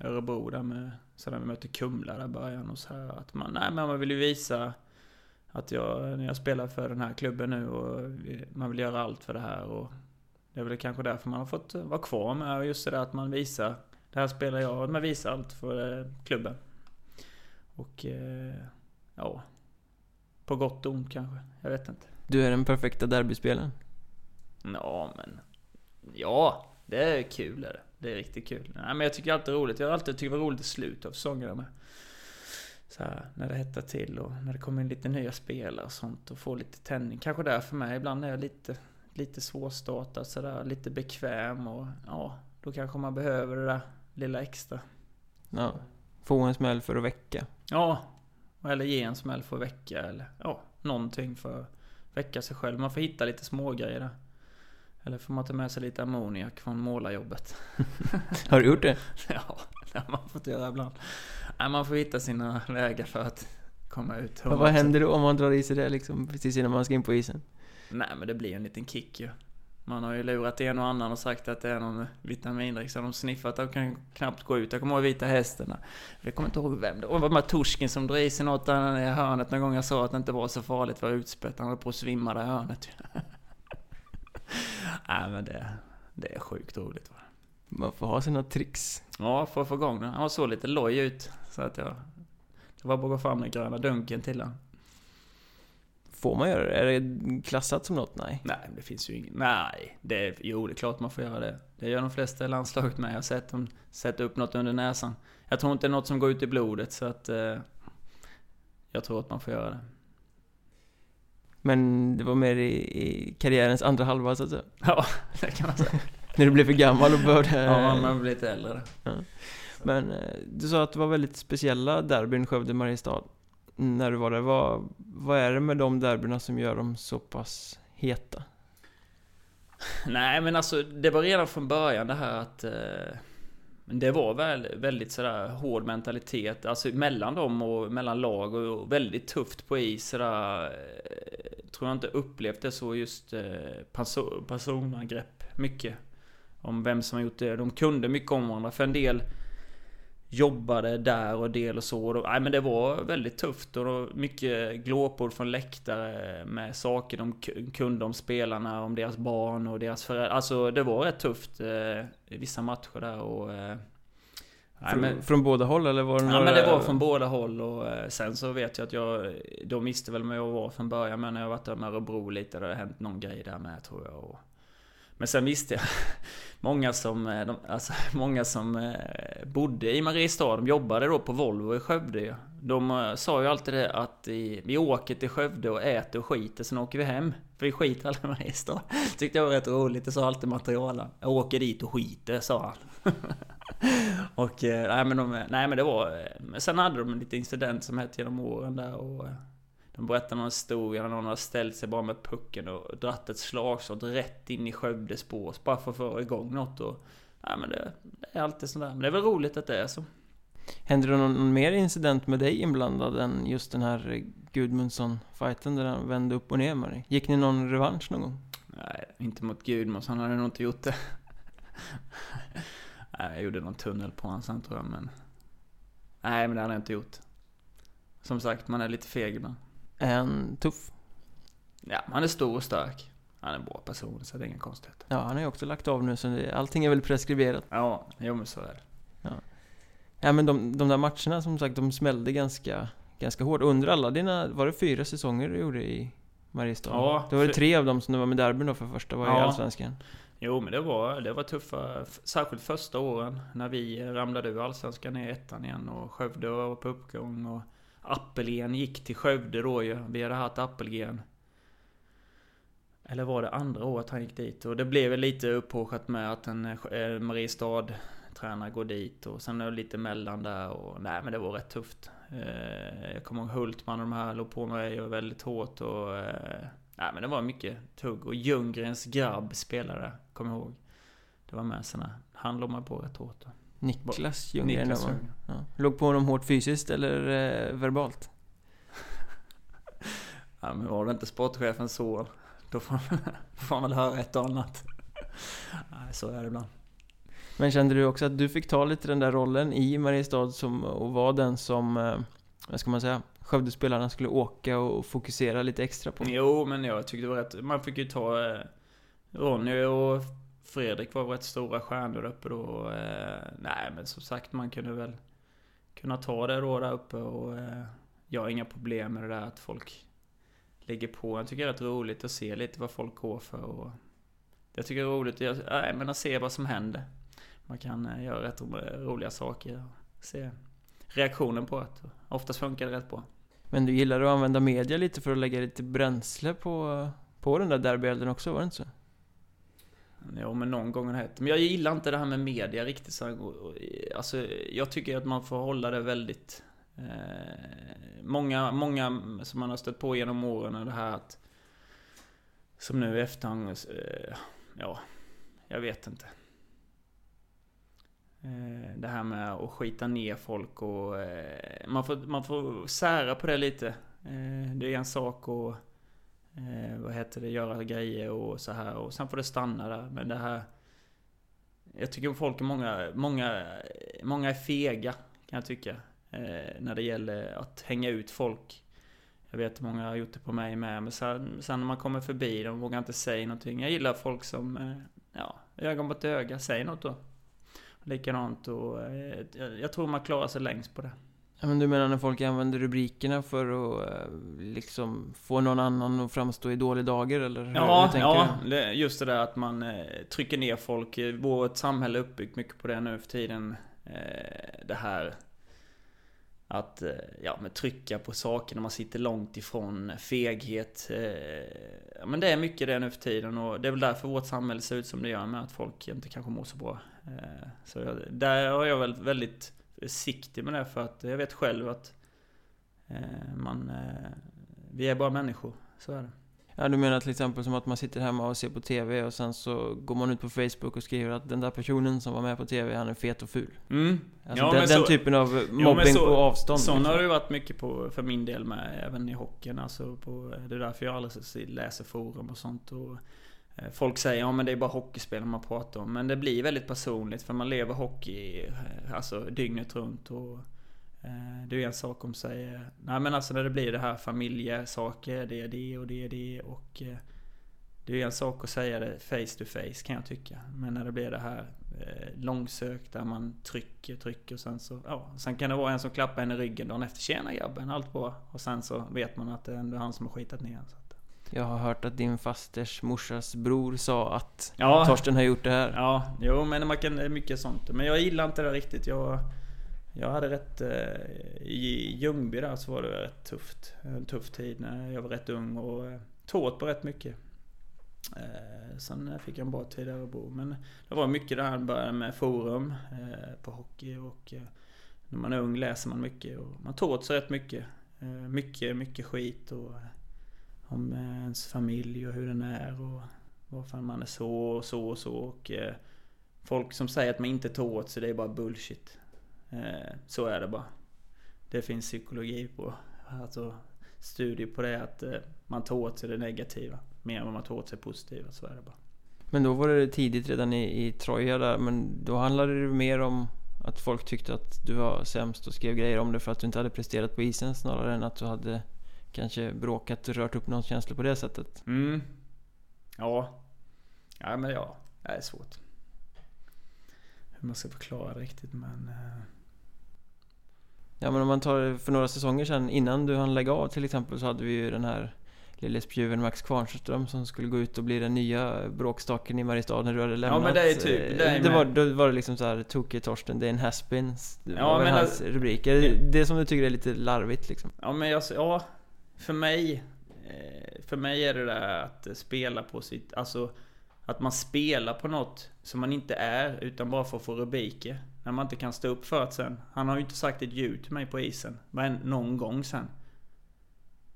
Örebro där med, sen när vi mötte Kumla där i början och så här. Att man, nej men man vill ju visa att jag, när jag spelar för den här klubben nu och man vill göra allt för det här och det är väl kanske därför man har fått eh, vara kvar med just det där att man visar Det här spelar jag, man visar allt för klubben. Och ja, på gott och ont kanske. Jag vet inte. Du är den perfekta derbyspelaren. Ja, men... Ja, det är kul är det. Det är riktigt kul. Nej, men jag tycker alltid det är roligt. Jag har alltid tyckt det var roligt i slutet av säsongerna med. Så här, när det hettar till och när det kommer in lite nya spelare och sånt och få lite tändning. Kanske där för mig. Ibland är jag lite, lite svårstartad sådär. Lite bekväm och ja, då kanske man behöver det där lilla extra. Ja, få en smäll för att väcka. Ja, eller ge en smäll för att väcka eller ja, någonting för att väcka sig själv. Man får hitta lite smågrejer där. Eller får man ta med sig lite ammoniak från målarjobbet. <laughs> har du gjort det? <laughs> ja, det har man fått göra ibland. Nej, man får hitta sina vägar för att komma ut. Men vad händer då om man drar i sig det liksom precis innan man ska in på isen? Nej men det blir en liten kick ju. Man har ju lurat en och annan och sagt att det är någon vitamindryck så de sniffat de kan knappt gå ut. Jag kommer ihåg Vita Hästen. Jag kommer inte ihåg vem det var. Det var Torskin som drog i sig något i hörnet någon gång jag sa att det inte var så farligt för utspett. Han höll på att svimma där i hörnet. <laughs> Nej men det, det är sjukt roligt. Va? Man får ha sina tricks. Ja, för att få igång den. Han såg lite loj ut. Så att jag... Det var bara att gå fram den gröna dunken till honom. Får man göra det? Är det klassat som något? Nej. Nej, det finns ju ingen... Nej, det är, jo det är klart man får göra det. Det gör de flesta i landslaget med. Jag har sett dem sätta upp något under näsan. Jag tror inte det är något som går ut i blodet så att... Eh, jag tror att man får göra det. Men det var mer i, i karriärens andra halva så att säga? Ja, <laughs> det kan man säga. När du blev för gammal och behövde... ja, man blir lite äldre. Ja. Men eh, du sa att det var väldigt speciella derbyn Skövde-Mariestad när du var där. Vad, vad är det med de derbyna som gör dem så pass heta? Nej men alltså det var redan från början det här att eh, Det var väl väldigt sådär hård mentalitet Alltså mellan dem och mellan lag och väldigt tufft på is sådär eh, Tror jag inte upplevt det så just eh, person, personangrepp mycket Om vem som har gjort det De kunde mycket om varandra för en del jobbade där och del och så. Och, nej, men det var väldigt tufft och mycket glåpord från läktare med saker de kunde om spelarna, om deras barn och deras föräldrar. Alltså det var rätt tufft eh, i vissa matcher där och... Eh, nej, från, men, från båda håll eller var det några... Ja men det var från båda håll och eh, sen så vet jag att jag... De visste väl vem jag var från början men när jag varit där med Örebro lite, det har hänt någon grej där med tror jag. Och, men sen visste jag <laughs> Många som, eh, de, alltså, <laughs> många som eh, bodde i Mariestad, de jobbade då på Volvo i Skövde De eh, sa ju alltid det att vi åker till Skövde och äter och skiter, sen åker vi hem. För vi skiter aldrig i Mariestad. <laughs> Tyckte jag var rätt roligt, det sa alltid materialen. Jag åker dit och skiter, sa han. och nej men, de, nej men det var... Sen hade de en liten incident som hette genom åren där och... De berättar någon historia när någon har ställt sig bara med pucken och dratt ett slagskott rätt in i Skövdes bås bara för att få igång något och... Nej men det, det är alltid sådär. Men det är väl roligt att det är så. Händer det någon, någon mer incident med dig inblandad än just den här Gudmundsson-fighten där han vände upp och ner med dig? Gick ni någon revansch någon gång? Nej, inte mot Gudmundsson. Han hade nog inte gjort det. <laughs> Nej, jag gjorde någon tunnel på honom sen tror jag, men... Nej, men det hade jag inte gjort. Som sagt, man är lite feg ibland. Är han tuff? Ja, han är stor och stark. Han är en bra person, så det är inga konstigheter. Ja, han har ju också lagt av nu, så det, allting är väl preskriberat. Ja, jo men så är det. Ja, ja men de, de där matcherna, som sagt, de smällde ganska, ganska hårt. Under alla dina, var det fyra säsonger du gjorde i Mariestad? Ja. Då var det tre av dem som du var med derbyn då för första, var ja. i Allsvenskan. Jo, men det var, det var tuffa, särskilt första åren när vi ramlade ur Allsvenskan ner ettan igen och Skövde var på uppgång och Appelgren gick till Skövde då ju. Vi hade haft Appelgren. Eller var det andra året han gick dit? Och det blev väl lite upphaussat med att en eh, Mariestad tränare går dit och sen är det lite mellan där och nej men det var rätt tufft. Eh, jag kommer ihåg Hultman och de här låg på mig och väldigt hårt och eh, nej men det var mycket tugg och Ljunggrens grabb spelade, kommer jag ihåg. Det var med såna, han låg mig på rätt hårt. Då. Niklas Ljunggren Niklas Ljunggren. Ja. Låg på honom hårt fysiskt eller eh, verbalt? <laughs> ja men var det inte sportchefens son Då får, <laughs> får man väl höra ett och annat. <laughs> Nej, så är det ibland. Men kände du också att du fick ta lite den där rollen i Mariestad som, och vara den som, eh, vad ska man säga, Skövdespelarna skulle åka och fokusera lite extra på? Jo, men jag tyckte det var rätt. Man fick ju ta eh, Ronny och Fredrik var rätt stora stjärnor där uppe då. Eh, nej men som sagt man kunde väl kunna ta det då där uppe och eh, jag har inga problem med det där att folk ligger på. Jag tycker det är rätt roligt att se lite vad folk går för och jag tycker det är roligt att, nej, men att se vad som händer. Man kan eh, göra rätt roliga saker och se reaktionen på det. Oftast funkar det rätt bra. Men du gillar att använda media lite för att lägga lite bränsle på, på den där derbyelden också, var det inte så? Ja men någon gång har det hänt. Men jag gillar inte det här med media riktigt så Alltså jag tycker att man får hålla det väldigt eh, Många, många som man har stött på genom åren är det här att Som nu i efterhand eh, Ja Jag vet inte eh, Det här med att skita ner folk och eh, man, får, man får sära på det lite eh, Det är en sak att eh, vad heter det, göra grejer och så här och sen får det stanna där. Men det här... Jag tycker folk är många, många, många är fega kan jag tycka. Eh, när det gäller att hänga ut folk. Jag vet många har gjort det på mig med. Men sen, sen när man kommer förbi, de vågar inte säga någonting. Jag gillar folk som, eh, ja, ögon mot öga, Säg något då. Likadant och eh, jag tror man klarar sig längst på det. Men du menar när folk använder rubrikerna för att eh, liksom få någon annan att framstå i dålig dager eller? Ja, ja just det där att man eh, trycker ner folk. Vårt samhälle är uppbyggt mycket på det nu för tiden. Eh, det här att eh, ja, men trycka på saker när man sitter långt ifrån feghet. Eh, men det är mycket det nu för tiden och det är väl därför vårt samhälle ser ut som det gör med att folk inte kanske mår så bra. Eh, så jag, där har jag väl väldigt försiktig med det för att jag vet själv att man, vi är bara människor, så är det. Ja, du menar till exempel som att man sitter hemma och ser på TV och sen så går man ut på Facebook och skriver att den där personen som var med på TV, han är fet och ful. Mm. Alltså ja, den, den så, typen av mobbing så, på avstånd. Sån liksom. har det varit mycket på, för min del med, även i hockeyn. Alltså på, det är därför jag aldrig läser forum och sånt. Och, eh, Eh, folk säger ja men det är bara hockeyspel man pratar om. Men det blir väldigt personligt för man lever hockey eh, alltså, dygnet runt. Och, Eh, det är en sak om sig. Eh, nej men alltså när det blir det här familjesaker, det är det och det är det och eh, det är en sak att säga det face to face kan jag tycka. Men när det blir det här eh, långsökt där man trycker, trycker och sen så, ja. Sen kan det vara en som klappar en i ryggen dagen efter. Tjena grabben, allt bra. Och sen så vet man att det är ändå han som har skitat ner så jag har hört att din fasters morsas bror sa att ja, Torsten har gjort det här. Ja, jo men man kan, mycket sånt. Men jag gillar inte det riktigt. Jag jag hade rätt... Eh, I Ljungby där så var det rätt tufft. En tuff tid när jag var rätt ung och eh, tog åt på rätt mycket. Eh, sen fick jag en bra tid där och bo. Men det var mycket där, började med forum på hockey och när man är ung läser man mycket och man tog åt sig rätt mycket. Mycket, mycket skit och om eh, ens familj och hur den är och varför man är så och så och så och eh, folk som säger att man inte tar åt sig det är bara bullshit. Eh, så är det bara. Det finns psykologi på, alltså studier på det att eh, man tar åt sig det negativa mer än vad man tar åt sig det positiva, så är det bara. Men då var det tidigt redan i, i Troja där, men då handlade det mer om att folk tyckte att du var sämst och skrev grejer om det för att du inte hade presterat på isen snarare än att du hade kanske bråkat och rört upp någons känslor på det sättet. Mm. Ja. Ja men ja, det är svårt. Hur man ska förklara det riktigt men... Eh... Ja men om man tar för några säsonger sedan innan du hann lägga av till exempel så hade vi ju den här lille spjuven Max Kvarnström som skulle gå ut och bli den nya bråkstaken i Mariestad när du hade lämnat. Ja men det är typ, det, är det var, Då var det liksom så här Tokig Torsten, det är en haspin. Det ja, var men hans alltså, rubriker. Det som du tycker är lite larvigt liksom. Ja men jag, ja, för mig eh, För mig är det där att spela på sitt, alltså Att man spelar på något som man inte är utan bara för att få rubriker. När man inte kan stå upp för det sen. Han har ju inte sagt ett ljud till mig på isen. Men någon gång sen.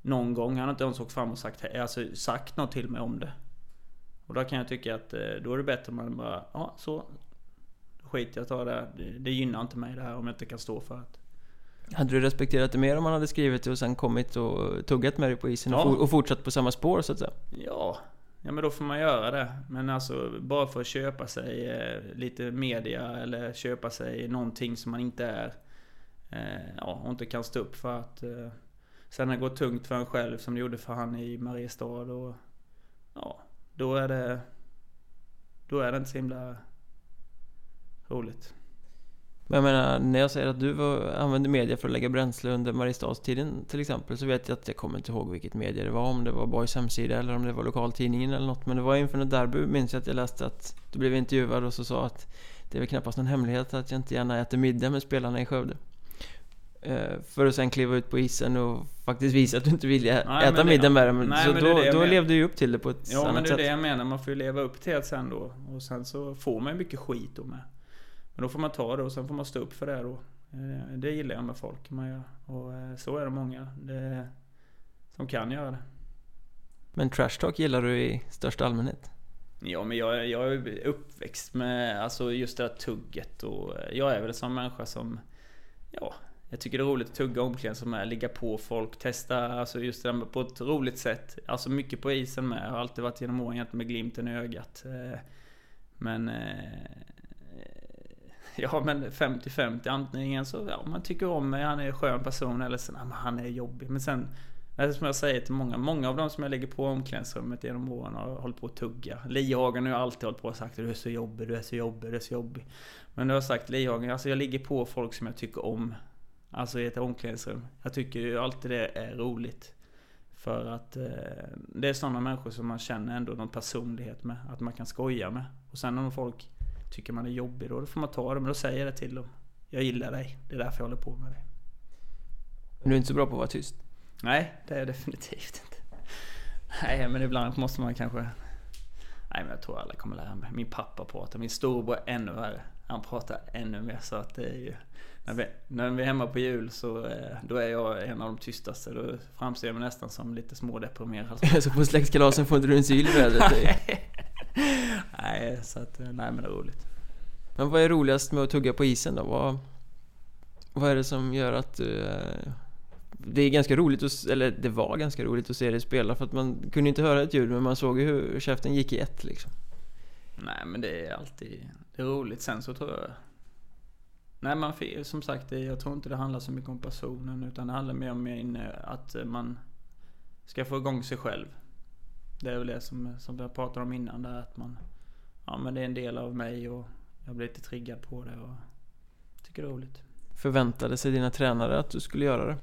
Någon gång. Han har inte ens åkt fram och sagt, alltså, sagt något till mig om det. Och då kan jag tycka att eh, då är det bättre om man bara, ja så. Skit jag tar det. det. Det gynnar inte mig det här om jag inte kan stå för det. Hade du respekterat det mer om han hade skrivit det och sen kommit och tuggat med dig på isen ja. och, fortsatt på samma spår så att säga? Ja, Ja men då får man göra det. Men alltså bara för att köpa sig eh, lite media eller köpa sig någonting som man inte är. Eh, ja, och inte kan stå upp för att eh, sen det går tungt för en själv som det gjorde för han i Mariestad och ja, då är det då är det inte så himla roligt. Men jag menar, när jag säger att du var, använde media för att lägga bränsle under Mariestadstiden till exempel Så vet jag att jag kommer inte ihåg vilket media det var. Om det var Boys hemsida eller om det var lokaltidningen eller något. Men det var inför något derby minns jag att jag läste att Du blev intervjuad och så sa att Det är väl knappast någon hemlighet att jag inte gärna äter middag med spelarna i Skövde. Eh, För att sen kliva ut på isen och faktiskt visa att du inte vill äta middag med dem. Så då, då levde du upp till det på ett ja, annat sätt Ja men det är det jag menar, man får ju leva upp till det sen då. Och sen så får man ju mycket skit då med men då får man ta det och sen får man stå upp för det då. Eh, det gillar jag med folk. Man gör. Och eh, så är det många det, som kan göra det. Men trash talk gillar du i största allmänhet? Ja men jag, jag är uppväxt med alltså just det där tugget och eh, jag är väl som människa som Ja Jag tycker det är roligt att tugga omklädningsrum ligga på folk, testa alltså just det där på ett roligt sätt Alltså mycket på isen med, jag har alltid varit genom åren med glimten i ögat Men <laughs> Ja men 50-50 antingen så, ja man tycker om mig, han är en skön person eller så, nej, men han är jobbig. Men sen, det som jag säger till många, många av dem som jag lägger på omklädningsrummet genom åren har hållit på att tugga. Lihagen har ju alltid hållit på och sagt du är så jobbig, du är så jobbig, du är så jobbig. Men nu har jag sagt Lihagen, alltså jag ligger på folk som jag tycker om. Alltså i ett omklädningsrum. Jag tycker ju alltid det är roligt. För att eh, det är sådana människor som man känner ändå någon personlighet med. Att man kan skoja med. Och sen om folk tycker man är jobbig då, då får man ta det. Men då säger jag det till dem. Jag gillar dig. Det är därför jag håller på med dig. Men du är inte så bra på att vara tyst? Nej, det är jag definitivt inte. Nej, men ibland måste man kanske... Nej, men jag tror alla kommer lära mig. Min pappa pratar, min storebror är ännu värre. Han pratar ännu mer så att det är ju... När vi, när vi är hemma på jul så eh, då är jag en av de tystaste. Då framstår jag mig nästan som lite smådeprimerad. <laughs> så på släktkalasen får inte du en syl i vädret? <laughs> nej, så att, nej men det är roligt. Men vad är roligast med att tugga på isen då? Vad, vad är det som gör att du... Eh, det är ganska roligt, att, eller det var ganska roligt att se dig spela för att man kunde inte höra ett ljud men man såg ju hur käften gick i ett liksom. Nej men det är alltid det är roligt. Sen så tror jag... Nej man som sagt, jag tror inte det handlar så mycket om personen utan det handlar mer om att man ska få igång sig själv. Det är väl det som, som jag pratade om innan där att man... Ja men det är en del av mig och jag blir lite triggad på det och tycker det är roligt. Förväntade sig dina tränare att du skulle göra det?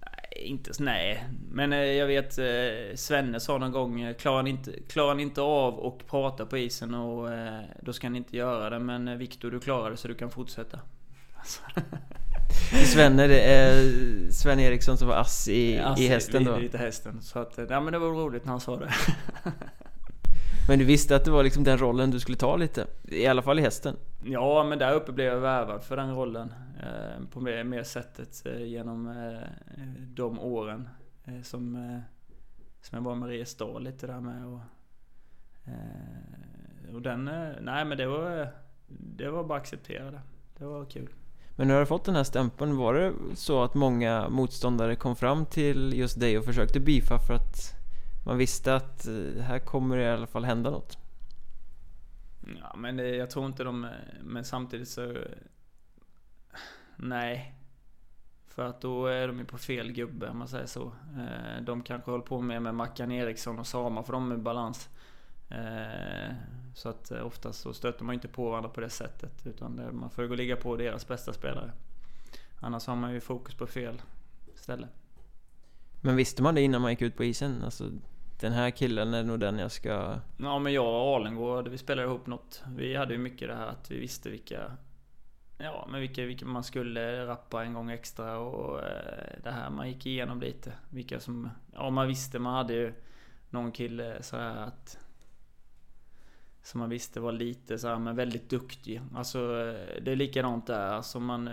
Nej, inte nej. Men eh, jag vet eh, Svenne sa någon gång eh, klarar ni inte, klarar ni inte av att prata på isen och då ska ni inte göra det. Men Viktor du klarar det så du kan fortsätta. <laughs> Alltså. <laughs> Svenne, det är Sven Eriksson som var ass i, ass i hästen då? Lite hästen. Så att, ja men det var roligt när han sa det. <laughs> Men du visste att det var liksom den rollen du skulle ta lite? I alla fall i hästen? Ja, men där uppe blev jag värvad för den rollen. Eh, på mer, mer sättet eh, genom eh, de åren eh, som, eh, som jag var med Mariestad lite där med. Och, eh, och den, nej men det var, det var bara acceptera det. Det var kul. Men när du har fått den här stämpeln, var det så att många motståndare kom fram till just dig och försökte beefa för att man visste att eh, här kommer det i alla fall hända något. Ja, men det, jag tror inte de... Men samtidigt så... Nej. För att då är de ju på fel gubbe om man säger så. Eh, de kanske håller på med, med Mackan Eriksson och Sama för de är balans. Eh, så att oftast så stöter man inte på varandra på det sättet. Utan man får gå och ligga på deras bästa spelare. Annars har man ju fokus på fel ställe. Men visste man det innan man gick ut på isen? Alltså, den här killen är nog den jag ska... Ja men jag och Alengård, vi spelade ihop något. Vi hade ju mycket det här att vi visste vilka... Ja, men vilka, vilka man skulle rappa en gång extra och eh, det här man gick igenom lite. Vilka som... Ja, man visste, man hade ju någon kille så här att... Som man visste var lite så här, men väldigt duktig. Alltså det är likadant där. Alltså man,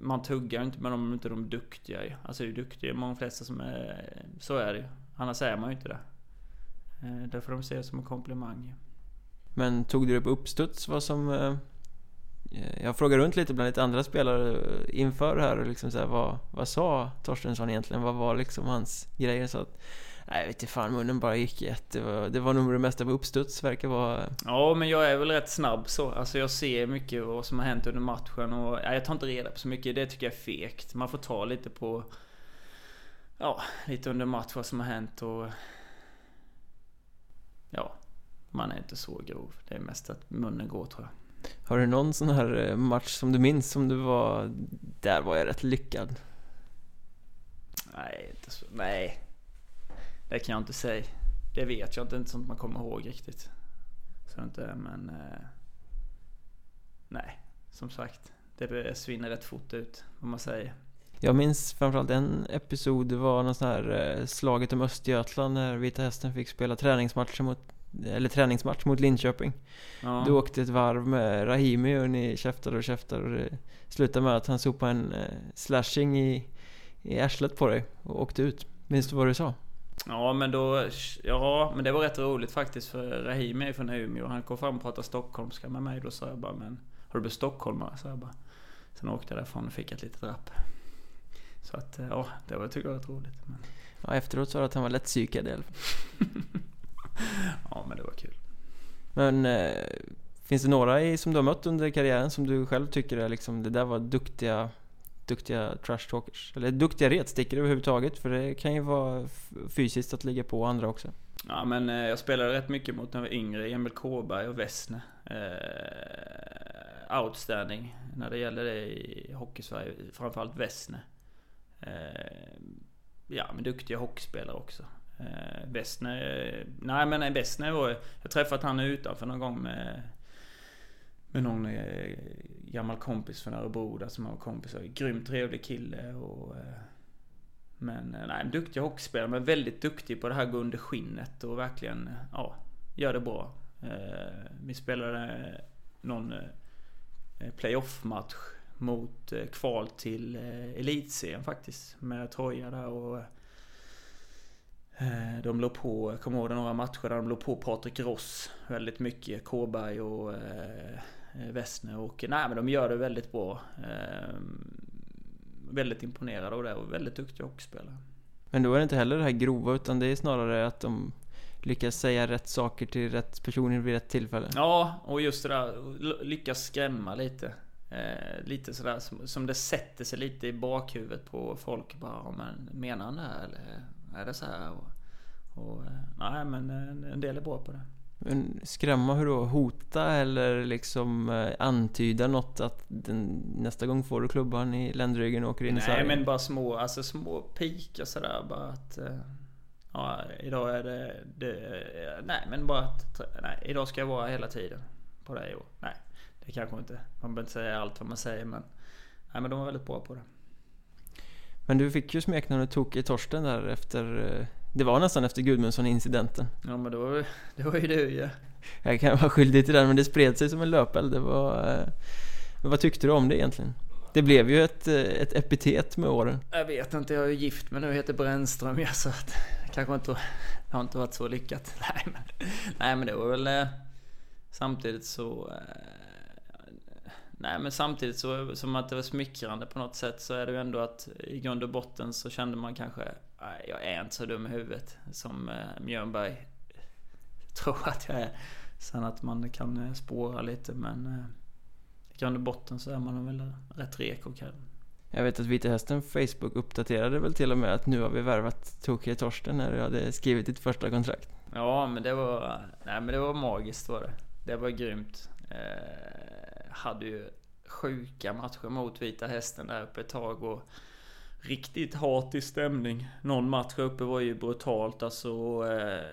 man tuggar inte med dem om inte de är duktiga Alltså det är duktiga många flesta som är... Så är det ju. Annars är man ju inte det. Eh, det får de se som en komplimang. Men tog du det på uppstuds vad som... Eh, jag frågade runt lite bland lite andra spelare inför det här och liksom så här, vad, vad sa Torstensson egentligen? Vad var liksom hans grejer? Så att, nej, jag vet inte fan, munnen bara gick i ett. Det var, det var nog det mesta på uppstuds, verkar vara... Ja, men jag är väl rätt snabb så. Alltså jag ser mycket vad som har hänt under matchen och nej, jag tar inte reda på så mycket. Det tycker jag är fegt. Man får ta lite på... Ja, lite under match vad som har hänt och ja, man är inte så grov. Det är mest att munnen går tror jag. Har du någon sån här eh, match som du minns som du var, där var jag rätt lyckad? Nej, inte så, nej. Det kan jag inte säga. Det vet jag inte, inte sånt man kommer ihåg riktigt. Så inte, men... Eh, nej, som sagt. Det svinner rätt fort ut, om man säger. Jag minns framförallt en episod, det var någon sån här eh, slaget om Östergötland när Vita Hästen fick spela träningsmatcher mot eller träningsmatch mot Linköping. Ja. Du åkte ett varv med Rahimi och ni käftade och käftade och det slutade med att han sopade en eh, slashing i, i arslet på dig och åkte ut. Minns du vad du sa? Ja men då, ja men det var rätt roligt faktiskt för Rahimi är från Umeå och han kom fram och pratade stockholmska med mig. Då sa jag bara men har du blivit stockholmare? Så jag bara. Sen åkte jag därifrån och fick ett litet rapp. Så att, eh, ja, det var, jag tycker jag var rätt roligt. Men... Ja, efteråt sa du att han var lätt psykad i alla fall. <laughs> ja, men det var kul. Men eh, finns det några i, som du har mött under karriären som du själv tycker är liksom, det där var duktiga duktiga trash talkers? Eller duktiga retstickor överhuvudtaget, för det kan ju vara fysiskt att ligga på andra också. Ja men eh, jag spelade rätt mycket mot när jag var yngre, Emil Kåberg och Wessne. Eh, outstanding när det gäller det i Hockeysverige, framförallt Wessne. Eh, ja, men duktiga hockeyspelare också. Eh, Westner, eh, nej men Wessner var Jag träffat han utanför någon gång med med någon eh, gammal kompis från Örebro där som har kompisar. Grymt trevlig kille och eh, men eh, nej, en duktig hockeyspelare men väldigt duktig på det här gå under skinnet och verkligen, eh, ja, gör det bra. Eh, vi spelade någon eh, playoff-match mot kval till elitserien faktiskt. Med Troja där och de låg på, jag kommer ihåg några matcher där de låg på Patrik Ross väldigt mycket. Kåberg och Wessner och nej men de gör det väldigt bra väldigt imponerad av det och väldigt duktig hockeyspelare. Men då är det inte heller det här grova utan det är snarare att de lyckas säga rätt saker till rätt personer vid rätt tillfälle. Ja, och just det där lyckas skrämma lite. Eh, lite sådär som, som det sätter sig lite i bakhuvudet på folk. Bara, men menar han det här eller är det så här? Och, och, eh, nej, men eh, en del är bra på det. Skrämma hur då? Hota eller liksom eh, antyda något att den, nästa gång får du klubban i ländryggen och åker in Nej, i Sverige? Nej men bara små, alltså små pikar sådär bara att eh, Ja idag är det, det, Nej men bara att Nej idag ska jag vara hela tiden På det och Nej Det kanske inte Man behöver inte säga allt vad man säger men Nej men de var väldigt bra på det Men du fick ju smeknamnet Tokig Torsten där efter eh, det var nästan efter Gudmundsson-incidenten. Ja men då, <laughs> det var ju du ja. Jag kan vara skyldig till den men det spred sig som en löpeld. Det var... Eh, men vad tyckte du om det egentligen? Det blev ju ett, eh, ett epitet med åren. Jag vet inte, jag är ju gift men nu heter Brännström ja, så att <laughs> kanske inte, det har inte varit så lyckat. <laughs> Nej men, nej, men det var väl eh, samtidigt så Nej men samtidigt så, som att det var smickrande på något sätt så är det ju ändå att i grund och botten så kände man kanske Nej, jag är inte så dum i huvudet som eh, Mjörnberg tror att jag är. Sen att man kan eh, spåra lite men eh, i grund och botten så är man väl rätt reko kanske. Jag vet att Vita Hästen Facebook uppdaterade väl till och med att nu har vi värvat Tokyo Torsten när du hade skrivit ditt första kontrakt. Ja men det var, nej men det var magiskt var det. Det var grymt. Eh, hade ju sjuka matcher mot Vita Hästen där uppe ett tag och riktigt hatig stämning. Någon match uppe var ju brutalt alltså. Eh,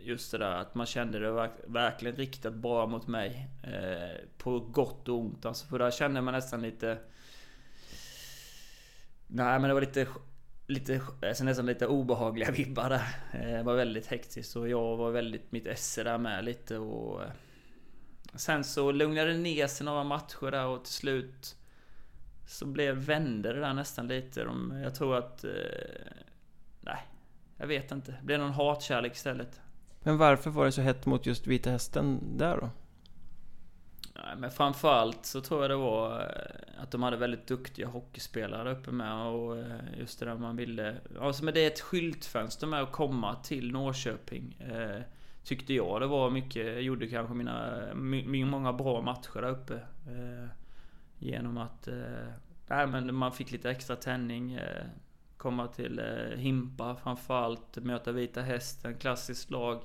just det där att man kände det verkligen riktat bara mot mig. Eh, på gott och ont alltså. För där kände man nästan lite... Nej men det var lite... Lite, alltså nästan lite obehagliga vibbar där. Eh, det var väldigt hektiskt och jag var väldigt mitt esse där med lite och... Sen så lugnade det ner sig några matcher där och till slut så blev, vände det där nästan lite. De, jag tror att... Eh, nej, jag vet inte. Det blev någon hatkärlek istället. Men varför var det så hett mot just Vita Hästen där då? Nej, men framförallt så tror jag det var eh, att de hade väldigt duktiga hockeyspelare där uppe med och eh, just det där man ville... Alltså men det är ett skyltfönster med att komma till Norrköping. Eh, tyckte jag det var mycket, jag gjorde kanske mina, många bra matcher där uppe. Eh, Genom att eh, men man fick lite extra tändning. Eh, komma till eh, Himpa framförallt. Möta Vita Hästen, klassiskt lag.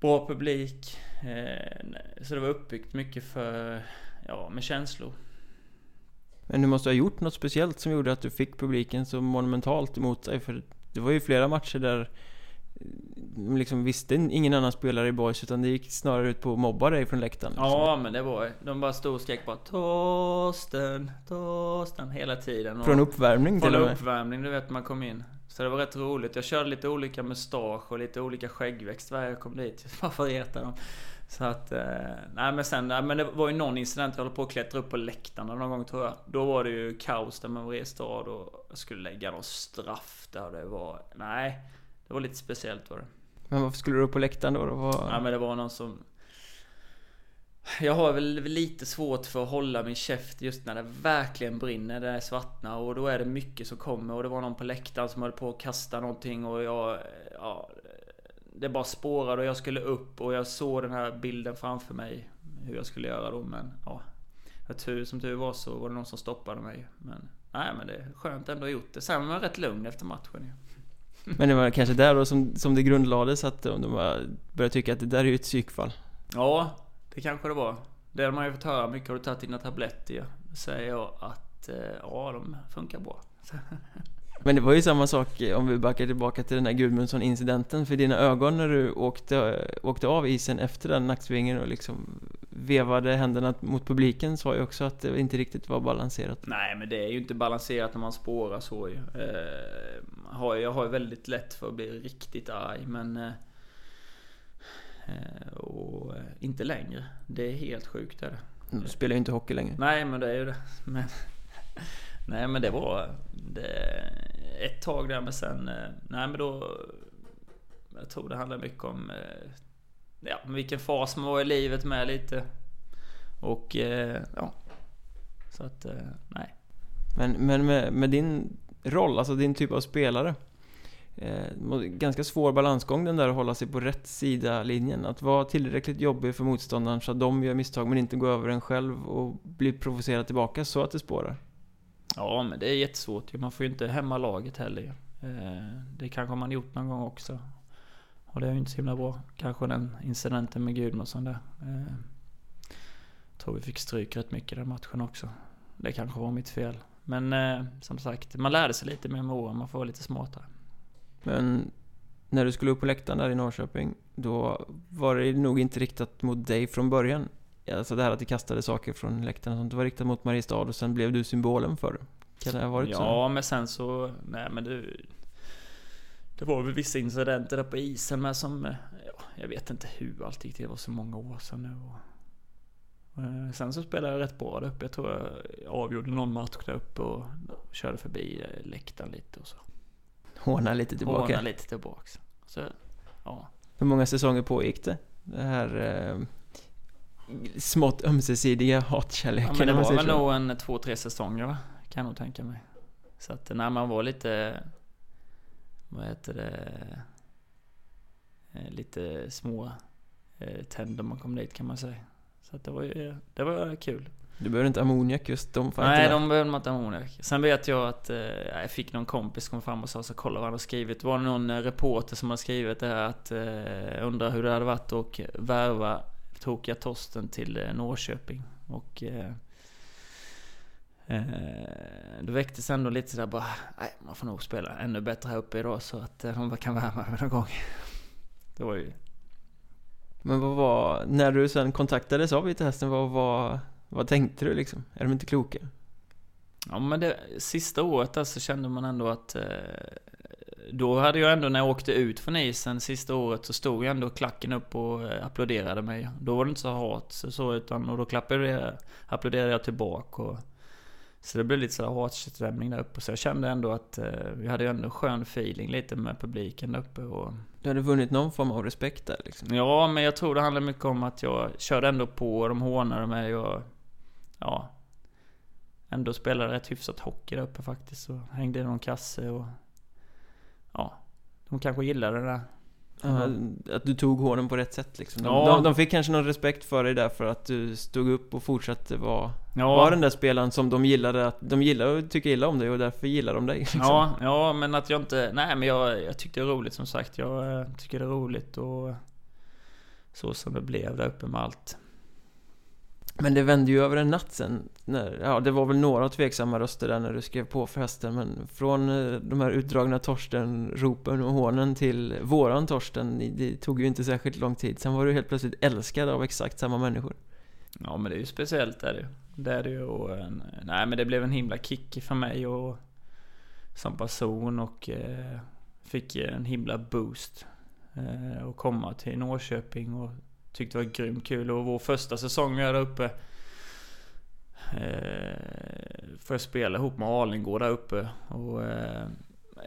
Bra publik. Eh, så det var uppbyggt mycket för, ja, med känslor. Men du måste ha gjort något speciellt som gjorde att du fick publiken så monumentalt emot dig. För det var ju flera matcher där liksom visste ingen annan spelare i boys utan det gick snarare ut på att mobba dig från läktaren. Liksom. Ja men det var De bara stod och skrek bara Torsten, Torsten hela tiden. från uppvärmning till och med? Från uppvärmning, du vet man kom in. Så det var rätt roligt. Jag körde lite olika mustasch och lite olika skäggväxt varje jag kom dit. Bara för att reta dem. Så att, eh, nej men sen, nej, men det var ju någon incident, jag höll på att klättra upp på läktarna någon gång tror jag. Då var det ju kaos där med Mariestad och jag skulle lägga någon straff där det var, nej. Det var lite speciellt var det. Men varför skulle du upp på läktaren då? då? Var... Ja men det var någon som... Jag har väl lite svårt för att hålla min käft just när det verkligen brinner, det är svartna och då är det mycket som kommer och det var någon på läktaren som höll på att kasta någonting och jag... Ja, det bara spårade och jag skulle upp och jag såg den här bilden framför mig. Hur jag skulle göra då men ja. Tur, som tur var så var det någon som stoppade mig. Men nej men det är skönt ändå gjort det. Sen var man rätt lugn efter matchen ju. Men det var kanske där då som, som det grundlades att de började tycka att det där är ju ett psykfall. Ja, det kanske det var. Det har man ju fått höra mycket. Har du tagit dina tabletter? Säger jag att eh, ja, de funkar bra. <laughs> Men det var ju samma sak om vi backar tillbaka till den här Gudmundsson-incidenten. För dina ögon när du åkte, åkte av isen efter den nacksvingen och liksom vevade händerna mot publiken sa ju också att det inte riktigt var balanserat. Nej, men det är ju inte balanserat när man spårar så ju. Eh, jag har ju väldigt lätt för att bli riktigt arg, men... Eh, eh och inte längre. Det är helt sjukt är det. Du spelar ju inte hockey längre. Nej, men det är ju det. Men, nej, men det var det, ett tag där, men sen... Eh, nej, men då... Jag tror det handlar mycket om eh, ja, vilken fas man var i livet med lite. Och eh, ja. Så att, nej. Men, men med, med, din roll, alltså din typ av spelare. Eh, ganska svår balansgång den där att hålla sig på rätt sida linjen. Att vara tillräckligt jobbig för motståndaren så att de gör misstag men inte gå över en själv och bli provocerad tillbaka så att det spårar. Ja, men det är jättesvårt Man får ju inte hämma laget heller eh, Det kanske man gjort någon gång också. Och det är ju inte så himla bra. Kanske den incidenten med Gudmundsson där. Eh, tror vi fick stryk rätt mycket den matchen också. Det kanske var mitt fel. Men eh, som sagt, man lärde sig lite mer med åren. Man får vara lite smartare. Men när du skulle upp på läktaren där i Norrköping, då var det nog inte riktat mot dig från början. Alltså det här att du kastade saker från läktaren och sånt. Det var riktat mot Mariestad och sen blev du symbolen för det. Kan det ha varit ja, så? Ja, men sen så... Nej men du... Det var väl vissa incidenter där på isen med som, ja, jag vet inte hur allt gick till. Det var så många år sedan nu. Och, eh, sen så spelade jag rätt bra där uppe. Jag tror jag avgjorde någon match där uppe och körde förbi eh, läktaren lite och så. Håna lite tillbaka? Håna lite tillbaks. Så, ja. Hur många säsonger pågick det? Det här eh, smått ömsesidiga hatkärleken? Ja, men det var väl nog en två, tre säsonger va? Kan jag nog tänka mig. Så att när man var lite vad heter det, eh, lite små eh, tänder man kom dit kan man säga. Så att det var ju, det var kul. Du behöver inte ammoniak just de Nej, de behöver man inte ammoniak. Sen vet jag att eh, jag fick någon kompis kom fram och sa så kolla vad han har skrivit. Det var någon eh, reporter som har skrivit det här att eh, undra hur det hade varit att värva tokiga Torsten till eh, Norrköping. Och eh, Eh, då väcktes ändå lite sådär bara, nej man får nog spela ännu bättre här uppe idag så att de eh, kan värma mig någon gång. Det var ju... Men vad var, när du sen kontaktades av Vita Hästen, vad, vad, vad tänkte du liksom? Är de inte kloka? Ja men det sista året där så kände man ändå att eh, Då hade jag ändå när jag åkte ut från isen sista året så stod jag ändå klacken upp och applåderade mig. Då var det inte så hat så utan och då klappade jag, applåderade jag tillbaka och så det blev lite sådär hatstämning där uppe. Så jag kände ändå att eh, vi hade ändå skön feeling lite med publiken där uppe. Och... Du hade vunnit någon form av respekt där liksom? Ja, men jag tror det handlar mycket om att jag körde ändå på och de hånade mig och... Ja. Ändå spelade rätt hyfsat hockey där uppe faktiskt. Och hängde i någon kasse och... Ja. De kanske gillade det där. Mm. Att du tog håren på rätt sätt liksom. De, ja. de, de, fick kanske någon respekt för dig därför att du stod upp och fortsatte vara ja. var den där spelaren som de gillade att De gillar och tycker illa om dig och därför gillar de dig liksom. Ja, ja men att jag inte Nej men jag, jag tyckte det är roligt som sagt Jag eh, tycker det är roligt och Så som det blev där uppe med allt men det vände ju över en natt sen. När, ja, det var väl några tveksamma röster där när du skrev på för hösten. Men från eh, de här utdragna Torsten-ropen och hånen till våran Torsten. Det tog ju inte särskilt lång tid. Sen var du helt plötsligt älskad av exakt samma människor. Ja, men det är ju speciellt är det Det är det ju. Och, nej, men det blev en himla kick för mig och som person och eh, fick en himla boost. Eh, att komma till Norrköping och Tyckte det var grymt kul och vår första säsong vi hade uppe eh, Får jag spela ihop med Alingård där uppe och eh,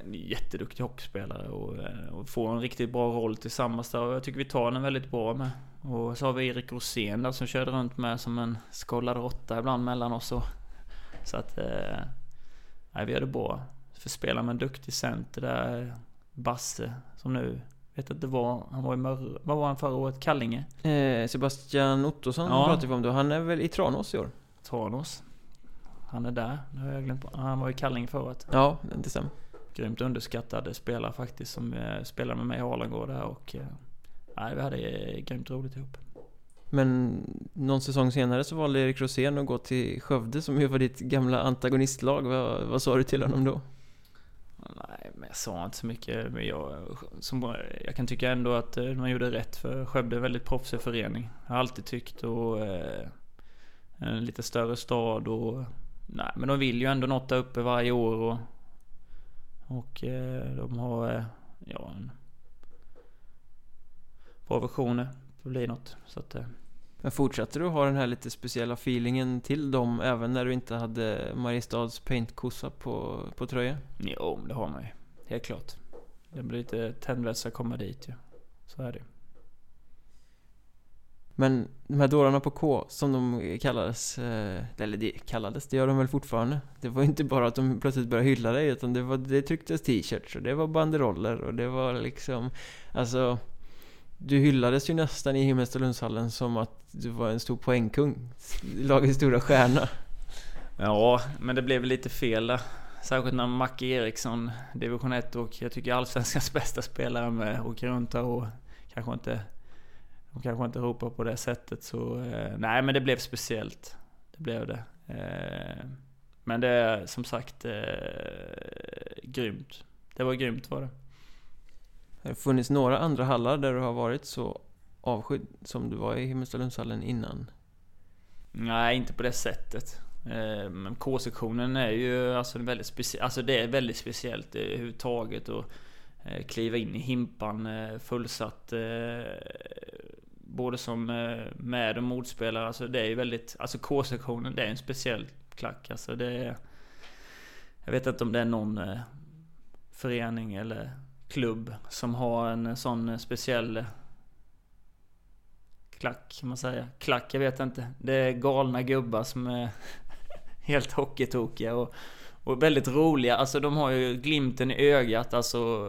en jätteduktig hockeyspelare och, eh, och får en riktigt bra roll tillsammans där och jag tycker vi tar den väldigt bra med. Och så har vi Erik Rosén där som körde runt med som en skållad råtta ibland mellan oss och, Så att... Eh, nej, vi hade bra. För spela med en duktig center där, Basse, som nu vet inte vad, han var i Mörre, vad var han förra året? Kallinge? Eh, Sebastian Ottosson ja. pratade vi om då, han är väl i Tranås i år? Tranås. Han är där, det har jag glömt Han var i Kallinge förra året. Ja, det stämmer. Grymt underskattad spelare faktiskt som eh, spelade med mig i Arlangård där och... Eh, nej, vi hade eh, grymt roligt ihop. Men någon säsong senare så valde Erik Rosén att gå till Skövde som ju var ditt gamla antagonistlag. Vad, vad sa du till honom då? Jag sa inte så mycket, men jag, som, jag kan tycka ändå att eh, man gjorde rätt för Skövde är en väldigt proffsig förening. Jag har alltid tyckt och eh, en lite större stad och nej, men de vill ju ändå något där uppe varje år och, och eh, de har eh, ja, en bra versioner för att bli något. Så att, eh, Men fortsatte du ha den här lite speciella feelingen till dem även när du inte hade Mariestads paintkossa på, på tröjan? jo, det har man ju. Helt klart. Det blir lite tändvätska att komma dit ju. Så är det Men de här dårarna på K, som de kallades, eh, eller det kallades, det gör de väl fortfarande? Det var inte bara att de plötsligt började hylla dig, utan det, var, det trycktes t-shirts och det var banderoller och det var liksom, alltså du hyllades ju nästan i Himmelstalundshallen som att du var en stor poängkung, lagets stora stjärna. Ja, men det blev lite fel där. Särskilt när Macke Eriksson, division 1 och jag tycker allsvenskans <laughs> bästa spelare med åker runt där och kanske inte... De kanske inte ropar på det sättet så... Eh, nej men det blev speciellt. Det blev det. Eh, men det är som sagt eh, grymt. Det var grymt var det. Har det funnits några andra hallar där du har varit så avskydd som du var i Himmelstalundshallen innan? Nej, inte på det sättet. Eh, men K-sektionen är ju alltså väldigt speciellt. Alltså det är väldigt speciellt eh, överhuvudtaget att eh, kliva in i himpan fullsatt. Både som med och motspelare. Alltså det är ju väldigt... Alltså K-sektionen det är en speciell klack. Alltså det är... Jag vet inte om det är någon förening eller klubb som har en sån speciell klack kan man säga. Klack, jag vet inte. Det är galna gubbar som är helt hockeytokiga och, och väldigt roliga. Alltså de har ju glimten i ögat. Alltså,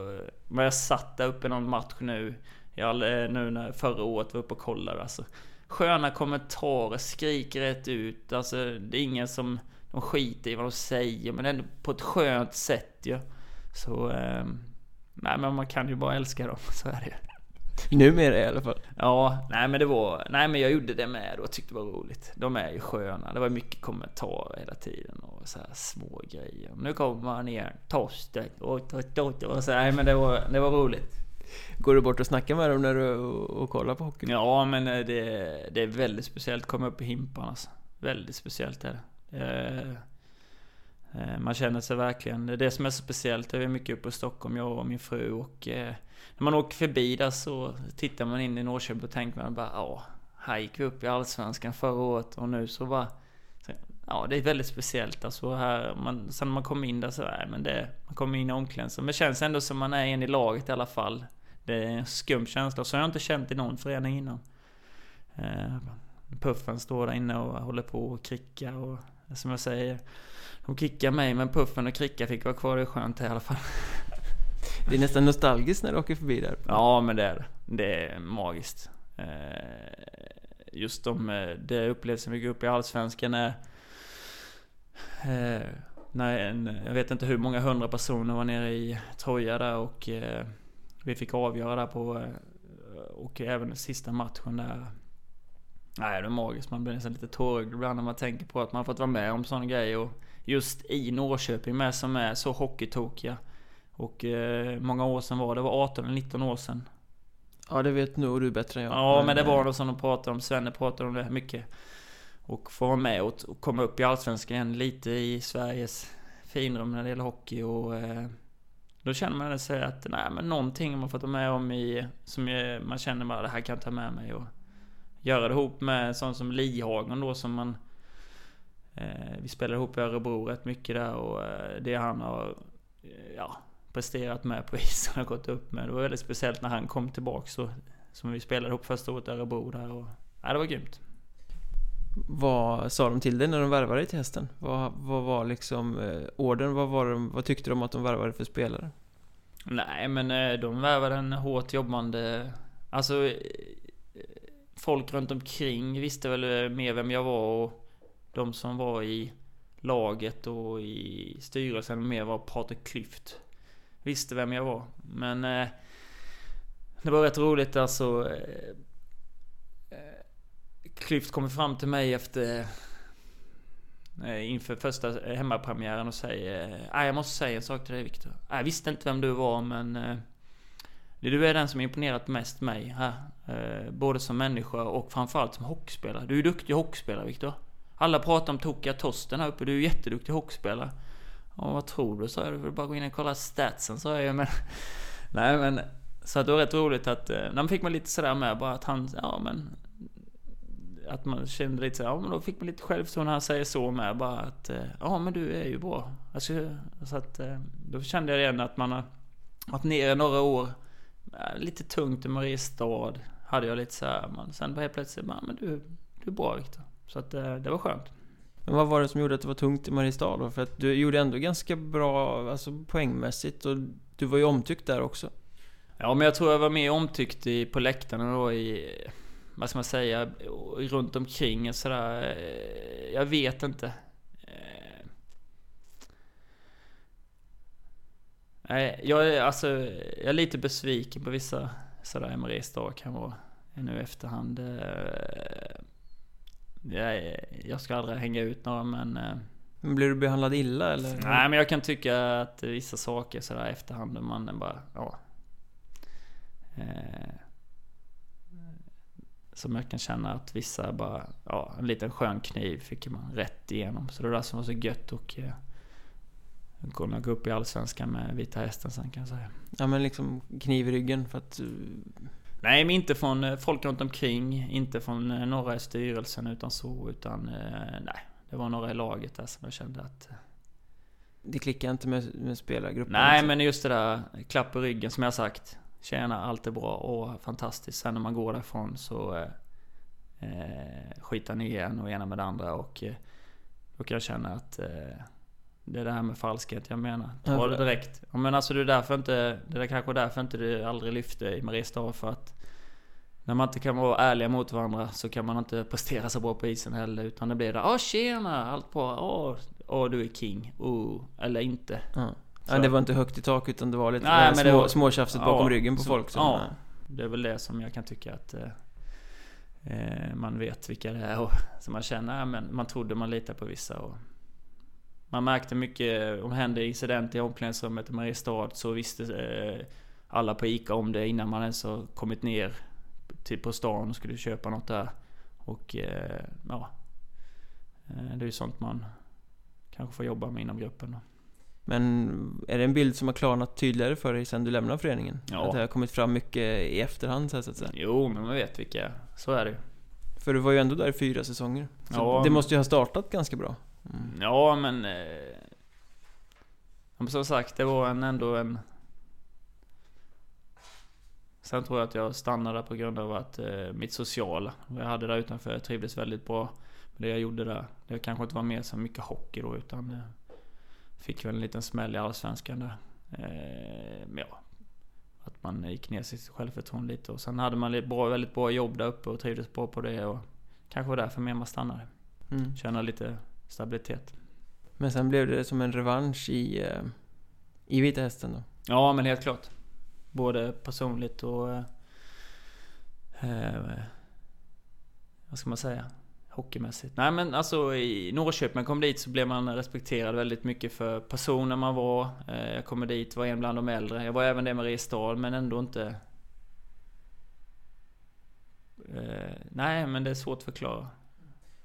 när jag satt där uppe någon match nu. Jag, eh, nu när förra året var uppe och kollade. Alltså, sköna kommentarer, skriker rätt ut. Alltså det är ingen som... De skiter i vad de säger, men ändå på ett skönt sätt ju. Ja. Så... Eh, nej men man kan ju bara älska dem, <laughs> så är det ju. <laughs> Numera i alla fall. Ja, nej men det var... Nej men jag gjorde det med och tyckte det var roligt. De är ju sköna. Det var mycket kommentarer hela tiden och så små grejer. Nu kommer han igen. Torsten. Och, och, och, och så, nej men det var, det var roligt. Går du bort och snackar med dem när du och, kollar på hockey? Ja men det, det är väldigt speciellt att komma upp i himpan alltså. Väldigt speciellt är det. Eh, eh, Eh, man känner sig verkligen... Det är det som är så speciellt. Jag är mycket uppe i Stockholm, jag och min fru och... Eh, när man åker förbi där så tittar man in i Norrköping och tänker man bara ja, här gick vi upp i Allsvenskan förra året och nu så bara Ja, det är väldigt speciellt alltså här, man, sen när man kommer in där så, nej men det, man kommer in i omklädningsrummet, men det känns ändå som man är en i laget i alla fall. Det är en skum känsla, så har jag inte känt i någon förening innan. Eh, puffen står där inne och håller på och krickar och som jag säger, de kickar mig men Puffen och Kricka fick vara kvar, det är skönt i alla fall. Det är nästan nostalgiskt när du åker förbi där. Ja, men det är det. Det är magiskt. Eh, just de, eh, det upplevelsen vi går upp i Allsvenskan är... Eh, när en, jag vet inte hur många hundra personer var nere i Troja där och vi fick avgöra där på... Och även sista matchen där. Nej, det är magiskt. Man blir nästan lite tårögd ibland när man tänker på att man fått vara med om sådana grejer. Och just i Norrköping med som är så hockeytokiga. Och eh, många år sedan var det? var 18 eller 19 år sedan. Ja, det vet nog du bättre än jag. Ja, men det var något som de pratade om. Svenne pratade om det mycket. Och få vara med och, och komma upp i Allsvenskan igen lite i Sveriges finrum när det gäller hockey och... Eh, då känner man sig att, nej men någonting man fått vara med om i... Som man känner bara, det här kan jag ta med mig och... Göra det ihop med sånt som Lihagen då som man... Eh, vi spelade ihop i Örebro rätt mycket där och eh, det han har... Eh, ja, presterat med på <laughs> isen och gått upp med. Det var väldigt speciellt när han kom tillbaks så, som vi spelade ihop första året i Örebro där och... Ja, det var grymt. Vad sa de till dig när de värvade dig till hästen? Vad, vad var liksom eh, orden? Vad, var de, vad tyckte de att de värvade för spelare? Nej, men eh, de värvade en hårt jobbande... Alltså... Eh, folk runt omkring visste väl mer vem jag var och de som var i laget och i styrelsen mer var Patrik Klyft visste vem jag var. Men eh, det var rätt roligt alltså. Eh, eh Klyft kommer fram till mig efter eh, inför första hemmapremiären och säger Nej, jag måste säga en sak till dig Viktor. Jag visste inte vem du var men eh, du är den som imponerat mest mig här. Eh, både som människa och framförallt som hockeyspelare. Du är duktig hockeyspelare Viktor. Alla pratar om Tokia Tosten här uppe. Du är ju jätteduktig hockeyspelare. Ja, vad tror du? sa jag. Du får bara gå in och kolla statsen, sa jag. Men, <laughs> nej men... Så att det var rätt roligt att... Eh, när man fick man lite sådär med bara att han... Ja men... Att man kände lite sådär, ja men då fick man lite självförtroende när han säger så med. Bara att... Eh, ja men du är ju bra. Alltså, så att... Eh, då kände jag igen att man har varit nere några år. Lite tungt i Mariestad. Hade jag lite såhär. Men sen bara helt plötsligt, ja men du... Du är bra Viktor. Så att det var skönt. Men vad var det som gjorde att det var tungt i Mariestad För att du gjorde ändå ganska bra alltså poängmässigt och du var ju omtyckt där också. Ja, men jag tror jag var mer omtyckt i, på läktarna då i... Vad ska man säga? Runt omkring och sådär. Jag vet inte. Nej, jag är alltså... Jag är lite besviken på vissa sådär Mariestad kan vara nu i efterhand. Jag, jag ska aldrig hänga ut några men... Eh, men blir du behandlad illa eller? Nej men jag kan tycka att vissa saker sådär efterhand, man bara, ja. Eh, som jag kan känna att vissa bara, ja, en liten skön kniv fick man rätt igenom. Så det var det som var så gött och eh, kunna gå upp i Allsvenskan med Vita Hästen sen kan jag säga. Ja men liksom kniv i ryggen för att Nej, men inte från eh, folk runt omkring, inte från eh, några i styrelsen utan så, utan eh, nej. Det var några i laget där som jag kände att... Det klickar inte med, med spelargruppen? Nej, liksom. men just det där klapp i ryggen som jag sagt. Tjena, allt är bra och fantastiskt. Sen när man går därifrån så eh, skitar ni igen och ena med det andra och eh, då kan jag känna att eh, det är det här med falskhet jag menar. Ta det direkt. Ja, men alltså det är därför inte... Det är kanske därför inte det aldrig lyfte i Mariestad för att... När man inte kan vara ärliga mot varandra så kan man inte prestera så bra på isen heller. Utan det blir det Åh tjena, allt bra. Åh, åh du är king. Oh, eller inte. Ja. ja. det var inte högt i tak utan det var lite Nej, små, var, småtjafset bakom ja, ryggen på så, folk. Som, ja, det är väl det som jag kan tycka att... Eh, eh man vet vilka det är och så man känner, men man trodde man litar på vissa och man märkte mycket, om det hände incident i omklädningsrummet i Mariestad så visste eh, alla på ICA om det innan man ens har kommit ner till på stan och skulle köpa något där. Och eh, ja, eh, det är ju sånt man kanske får jobba med inom gruppen. Men är det en bild som har klarnat tydligare för dig sen du lämnade föreningen? Ja. Att det har kommit fram mycket i efterhand så att säga? Jo, men man vet vilka. Så är det. För du var ju ändå där i fyra säsonger. Så ja. det måste ju ha startat ganska bra. Mm. Ja, men... Eh, som sagt, det var en, ändå en... Sen tror jag att jag stannade på grund av att eh, mitt sociala, jag hade där utanför, jag trivdes väldigt bra med det jag gjorde där. Det kanske inte var mer så mycket hockey då, utan eh, fick väl en liten smäll i Allsvenskan där. Eh, men ja, att man gick ner sitt självförtroende lite och sen hade man bra, väldigt bra jobb där uppe och trivdes bra på det och kanske var därför mer man stannade. Mm. Känna lite stabilitet. Men sen blev det som en revansch i, eh, i Vita Hästen då? Ja, men helt klart. Både personligt och... Eh, eh, vad ska man säga? Hockeymässigt. Nej men alltså i Norrköping, kom dit så blev man respekterad väldigt mycket för personen man var. Eh, jag kommer dit, var en bland de äldre. Jag var även det med Mariestad men ändå inte... Eh, nej men det är svårt att förklara.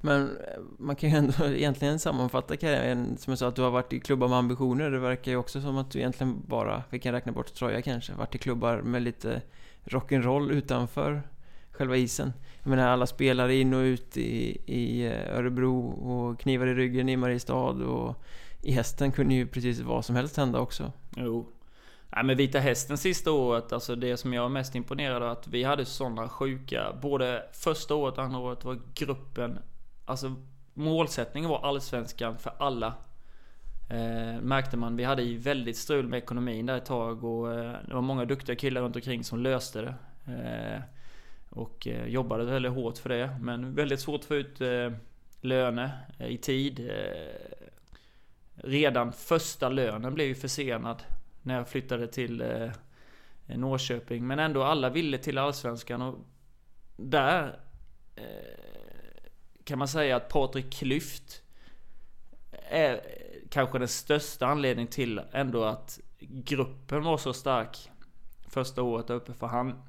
Men eh, man kan ju ändå <laughs> egentligen sammanfatta karriären som jag sa att du har varit i klubbar med ambitioner. Det verkar ju också som att du egentligen bara, vi kan räkna bort Troja kanske, varit i klubbar med lite rock'n'roll utanför själva isen. Jag menar alla spelare in och ut i, i eh, Örebro och knivar i ryggen i Mariestad och i hästen kunde ju precis vad som helst hända också. Jo. Nej men Vita Hästen sista året, alltså det som jag är mest imponerad av att vi hade sådana sjuka, både första året och andra året var gruppen Alltså målsättningen var allsvenskan för alla. Eh, märkte man. Vi hade ju väldigt strul med ekonomin där ett tag och eh, det var många duktiga killar runt omkring som löste det. Eh, och eh, jobbade väldigt hårt för det. Men väldigt svårt att få ut eh, löner eh, i tid. Eh, redan första lönen blev ju försenad när jag flyttade till eh, Norrköping. Men ändå alla ville till Allsvenskan och där eh, kan man säga att Patrik Klyft är kanske den största anledningen till ändå att gruppen var så stark första året uppe. För han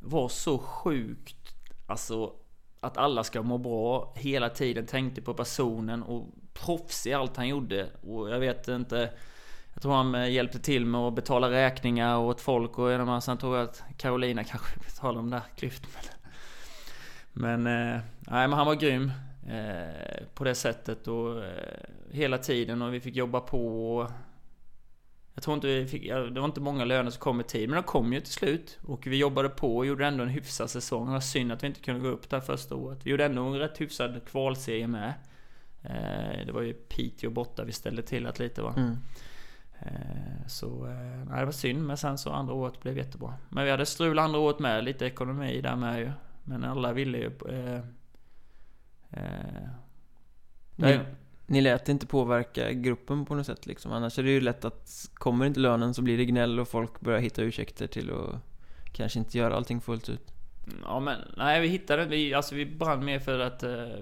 var så sjukt, alltså att alla ska må bra hela tiden. Tänkte på personen och proffs i allt han gjorde. Och jag vet inte jag tror han eh, hjälpte till med att betala räkningar åt folk och sen tror jag att Carolina kanske <laughs> betalade de där klyftorna. Men, eh, nej, men han var grym eh, på det sättet och eh, hela tiden och vi fick jobba på. Och, jag tror inte vi fick, det var inte många löner som kom i tid, men de kom ju till slut. Och vi jobbade på och gjorde ändå en hyfsad säsong. Det var synd att vi inte kunde gå upp där första året. Vi gjorde ändå en rätt hyfsad kvalserie med. Eh, det var ju Piteå borta vi ställde till att lite va. Mm. Eh, så eh, nej, det var synd, men sen så andra året blev jättebra. Men vi hade strul andra året med, lite ekonomi där med ju. Men alla ville ju... Eh, eh, ni, ni lät inte påverka gruppen på något sätt liksom? Annars är det ju lätt att kommer inte lönen så blir det gnäll och folk börjar hitta ursäkter till att kanske inte göra allting fullt ut. Ja men, nej vi hittade, vi, alltså vi brann mer för att... Eh,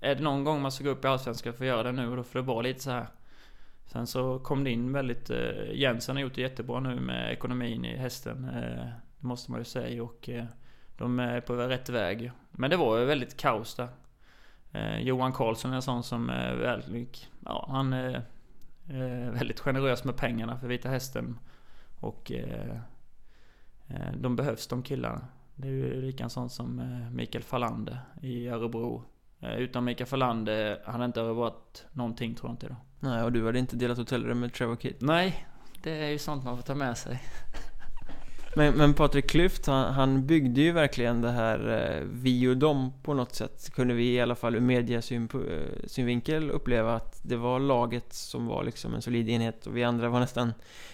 är det någon gång man ska gå upp i Allsvenskan för att göra det nu och då får det vara lite så här Sen så kom det in väldigt... Eh, Jensen har gjort det jättebra nu med ekonomin i hästen. Eh, det måste man ju säga och eh, de är på rätt väg. Men det var ju väldigt kaos där. Eh, Johan Karlsson är en sån som är väldigt... Ja, han är väldigt generös med pengarna för Vita Hästen. Och eh, eh, de behövs de killarna. Det är ju lika en sån som Mikael Fallander i Örebro. Utan Mikael Fallander hade inte varit någonting tror jag inte idag. Nej, och du hade inte delat hotellrum med Trevor Kitt? Nej, det är ju sånt man får ta med sig. <laughs> men, men Patrik Klyft, han, han, byggde ju verkligen det här eh, vi och dem på något sätt. Kunde vi i alla fall ur mediasynvinkel eh, uppleva att det var laget som var liksom en solid enhet och vi andra var nästan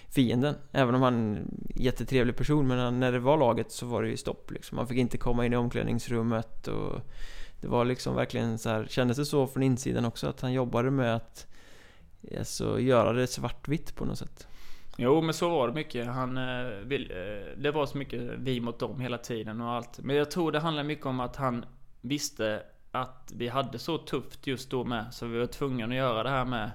fienden. Även om han är en jättetrevlig person, men när det var laget så var det ju stopp liksom. Man fick inte komma in i omklädningsrummet och det var liksom verkligen så här, kändes det så från insidan också att han jobbade med att alltså, göra det svartvitt på något sätt. Jo men så var det mycket. Han, eh, vill, eh, det var så mycket vi mot dem hela tiden och allt. Men jag tror det handlar mycket om att han visste att vi hade så tufft just då med. Så vi var tvungna att göra det här med.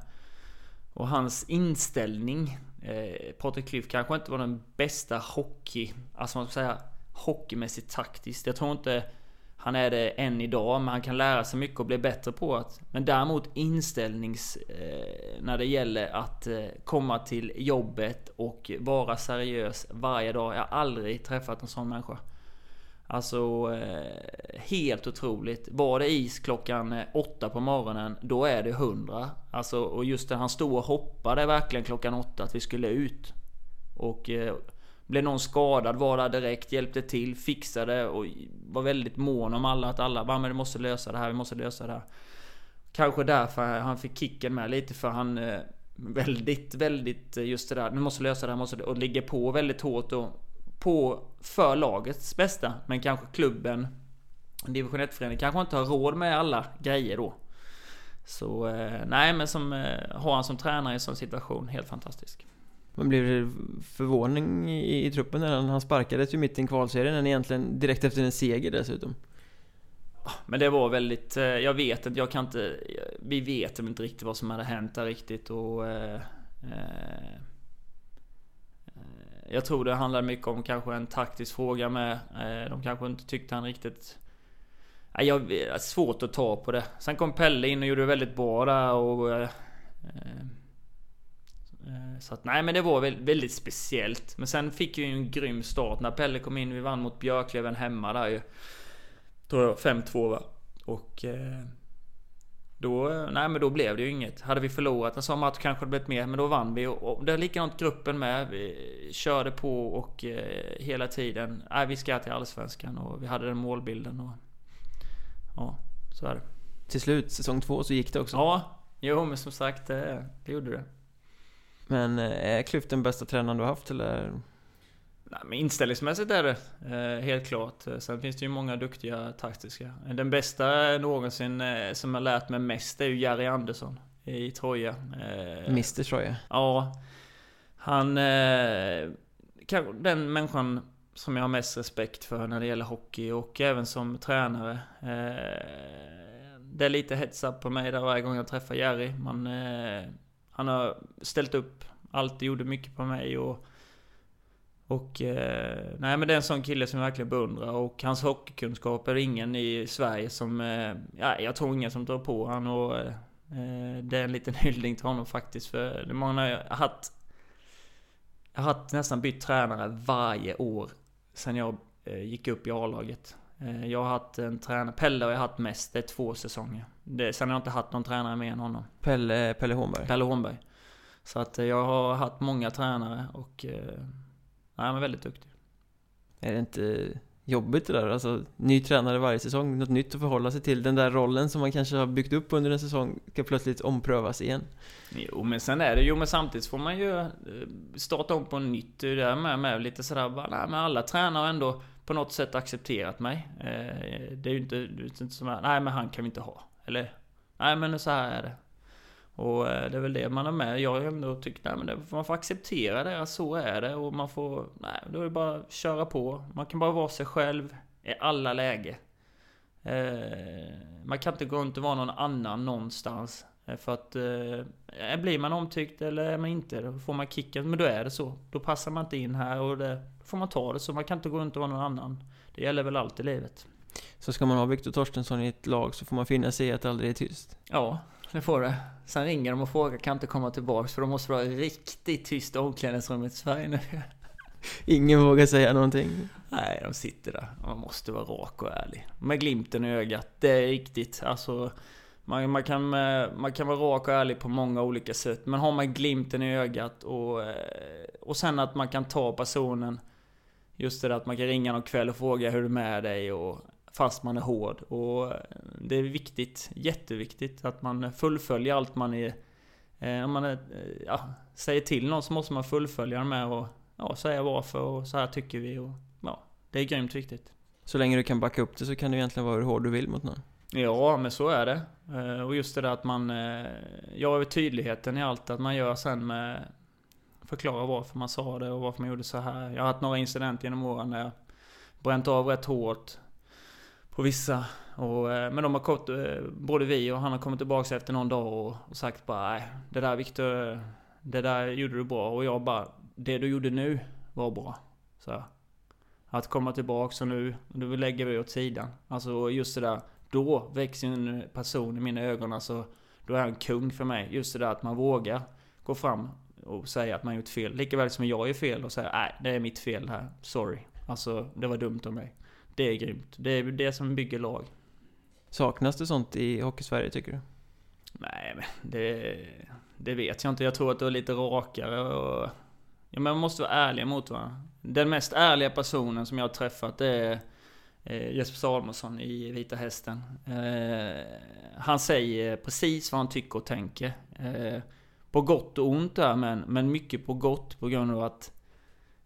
Och hans inställning. Eh, Patrik Klyft kanske inte var den bästa hockey, alltså man ska säga hockeymässigt taktiskt. Jag tror inte han är det än idag, men han kan lära sig mycket och bli bättre på att... Men däremot inställnings... Eh, när det gäller att eh, komma till jobbet och vara seriös varje dag. Jag har aldrig träffat en sån människa. Alltså, eh, helt otroligt. Var det is klockan eh, åtta på morgonen, då är det hundra. Alltså, och just det, han stod och hoppade verkligen klockan åtta att vi skulle ut. Och eh, blev någon skadad var där direkt, hjälpte till, fixade och var väldigt mån om alla att alla bara men vi måste lösa det här, vi måste lösa det här. Kanske därför han fick kicken med lite för han eh, väldigt, väldigt eh, just det där, nu måste lösa det här, måste och ligger på väldigt hårt och på för lagets bästa. Men kanske klubben, division 1-förening, kanske inte har råd med alla grejer då. Så eh, nej, men som har han som tränare i en sån situation, helt fantastisk. Men blev det förvåning i, i truppen när han, han sparkades ju mitt i en kvalserie, egentligen direkt efter en seger dessutom? Ah, men det var väldigt, eh, jag vet inte, jag kan inte, vi vet inte riktigt vad som hade hänt där riktigt och... Eh, eh, jag tror det handlade mycket om kanske en taktisk fråga med. Eh, de kanske inte tyckte han riktigt... Jag, svårt att ta på det. Sen kom Pelle in och gjorde det väldigt bra där och... Eh, eh, Eh, så att nej men det var väldigt speciellt. Men sen fick vi ju en grym start när Pelle kom in. Vi vann mot Björklöven hemma där ju. Tror jag 5-2 va. Och... Eh, då, nej men då blev det ju inget. Hade vi förlorat en sån match kanske det blivit mer. Men då vann vi. Och det är likadant gruppen med. Vi körde på och eh, hela tiden. Nej vi ska till Allsvenskan och vi hade den målbilden och... Ja, så är det. Till slut, säsong två, så gick det också? Ja, jo men som sagt det, det gjorde det. Men eh, är Klyft den bästa tränaren du har haft eller? Nej, men inställningsmässigt är det eh, helt klart. Sen finns det ju många duktiga taktiska. Den bästa någonsin eh, som jag lärt mig mest är ju Jerry Andersson i Troja. Mr Troja? Ja. Han... Den människan som jag har mest respekt för när det gäller hockey och även som tränare det är lite heads up på mig där varje gång jag träffar Jerry. Man, eh, han har ställt upp, alltid gjorde mycket på mig och och eh, nej men det är en sån kille som jag verkligen beundrar och hans hockeykunskaper är ingen i Sverige som... Eh, ja, jag tror ingen som drar på han och... Eh, det är en liten <laughs> hyllning till honom faktiskt för det många jag har haft... Jag har haft nästan bytt tränare varje år sen jag eh, gick upp i A-laget. Eh, jag har haft en tränare, Pelle har jag haft mest, det är två säsonger. Det, sen har jag inte haft någon tränare mer än honom. Pelle, Pelle Hornberg? Pelle Hornberg. Så att eh, jag har haft många tränare och... Ja, han är väldigt duktig. Är det inte jobbigt det där? Alltså, ny tränare varje säsong, något nytt att förhålla sig till. Den där rollen som man kanske har byggt upp under en säsong ska plötsligt omprövas igen. Jo, men sen är det jo, men samtidigt får man ju eh, starta om på nytt. Det där med, med lite sådär, bara, nej, men alla tränare ändå på något sätt accepterat mig. Eh, det är ju inte, det är inte som att, nej men han kan vi inte ha. Eller, nej men så här är det. Och eh, det är väl det man är med. Jag har ändå tyckt, nej men det, man får acceptera det, alltså, så är det. Och man får, nej, då är det bara att köra på. Man kan bara vara sig själv i alla läge. Eh, man kan inte gå runt och vara någon annan någonstans. Eh, för att eh, blir man omtyckt eller är man inte då får man kicken. Men då är det så. Då passar man inte in här och det, får man ta det så. Man kan inte gå runt och vara någon annan. Det gäller väl allt i livet. Så ska man ha Viktor Torstensson i ett lag så får man finna sig i att det aldrig är tyst? Ja, det får det. Sen ringer de och frågar kan inte komma tillbaks för de måste vara riktigt tyst i omklädningsrummet i Sverige nu. <laughs> Ingen vågar säga någonting. Nej, de sitter där. Man måste vara rak och ärlig. Med glimten i ögat. Det är riktigt. Alltså, man, man, kan, man kan vara rak och ärlig på många olika sätt. Men har man glimten i ögat och, eh, och sen att man kan ta personen. Just det där att man kan ringa någon kväll och fråga hur det är med dig och fast man är hård. Och det är viktigt, jätteviktigt, att man fullföljer allt man är... Eh, om man är, eh, ja, säger till någon så måste man fullfölja med och ja, säga varför och så här tycker vi. Och, ja, det är grymt viktigt. Så länge du kan backa upp det så kan du egentligen vara hur hård du vill mot någon? Ja, men så är det. Eh, och just det där att man... gör tydligheten i allt, att man gör sen med... Förklara varför man sa det och varför man gjorde så här. Jag har haft några incidenter genom åren där jag bränt av rätt hårt på vissa. Och, eh, men de har kort, eh, både vi och han har kommit tillbaka efter någon dag och, och sagt bara nej, det där Viktor, det där gjorde du bra. Och jag bara, det du gjorde nu var bra. Så Att komma tillbaka och nu, nu lägger vi åt sidan. Alltså just det där, då växer en person i mina ögon. Alltså, då är han kung för mig. Just det där att man vågar gå fram och säga att man gjort fel. Likaväl som jag gör fel och säga nej, det är mitt fel här. Sorry. Alltså, det var dumt av mig. Det är grymt. Det är det som bygger lag. Saknas det sånt i Hockeysverige tycker du? Nej, men det, det vet jag inte. Jag tror att du är lite rakare och... Ja, men man måste vara ärlig mot varandra. Den mest ärliga personen som jag har träffat det är eh, Jesper Salomonsson i Vita Hästen. Eh, han säger precis vad han tycker och tänker. På gott och ont där, men, men mycket på gott på grund av att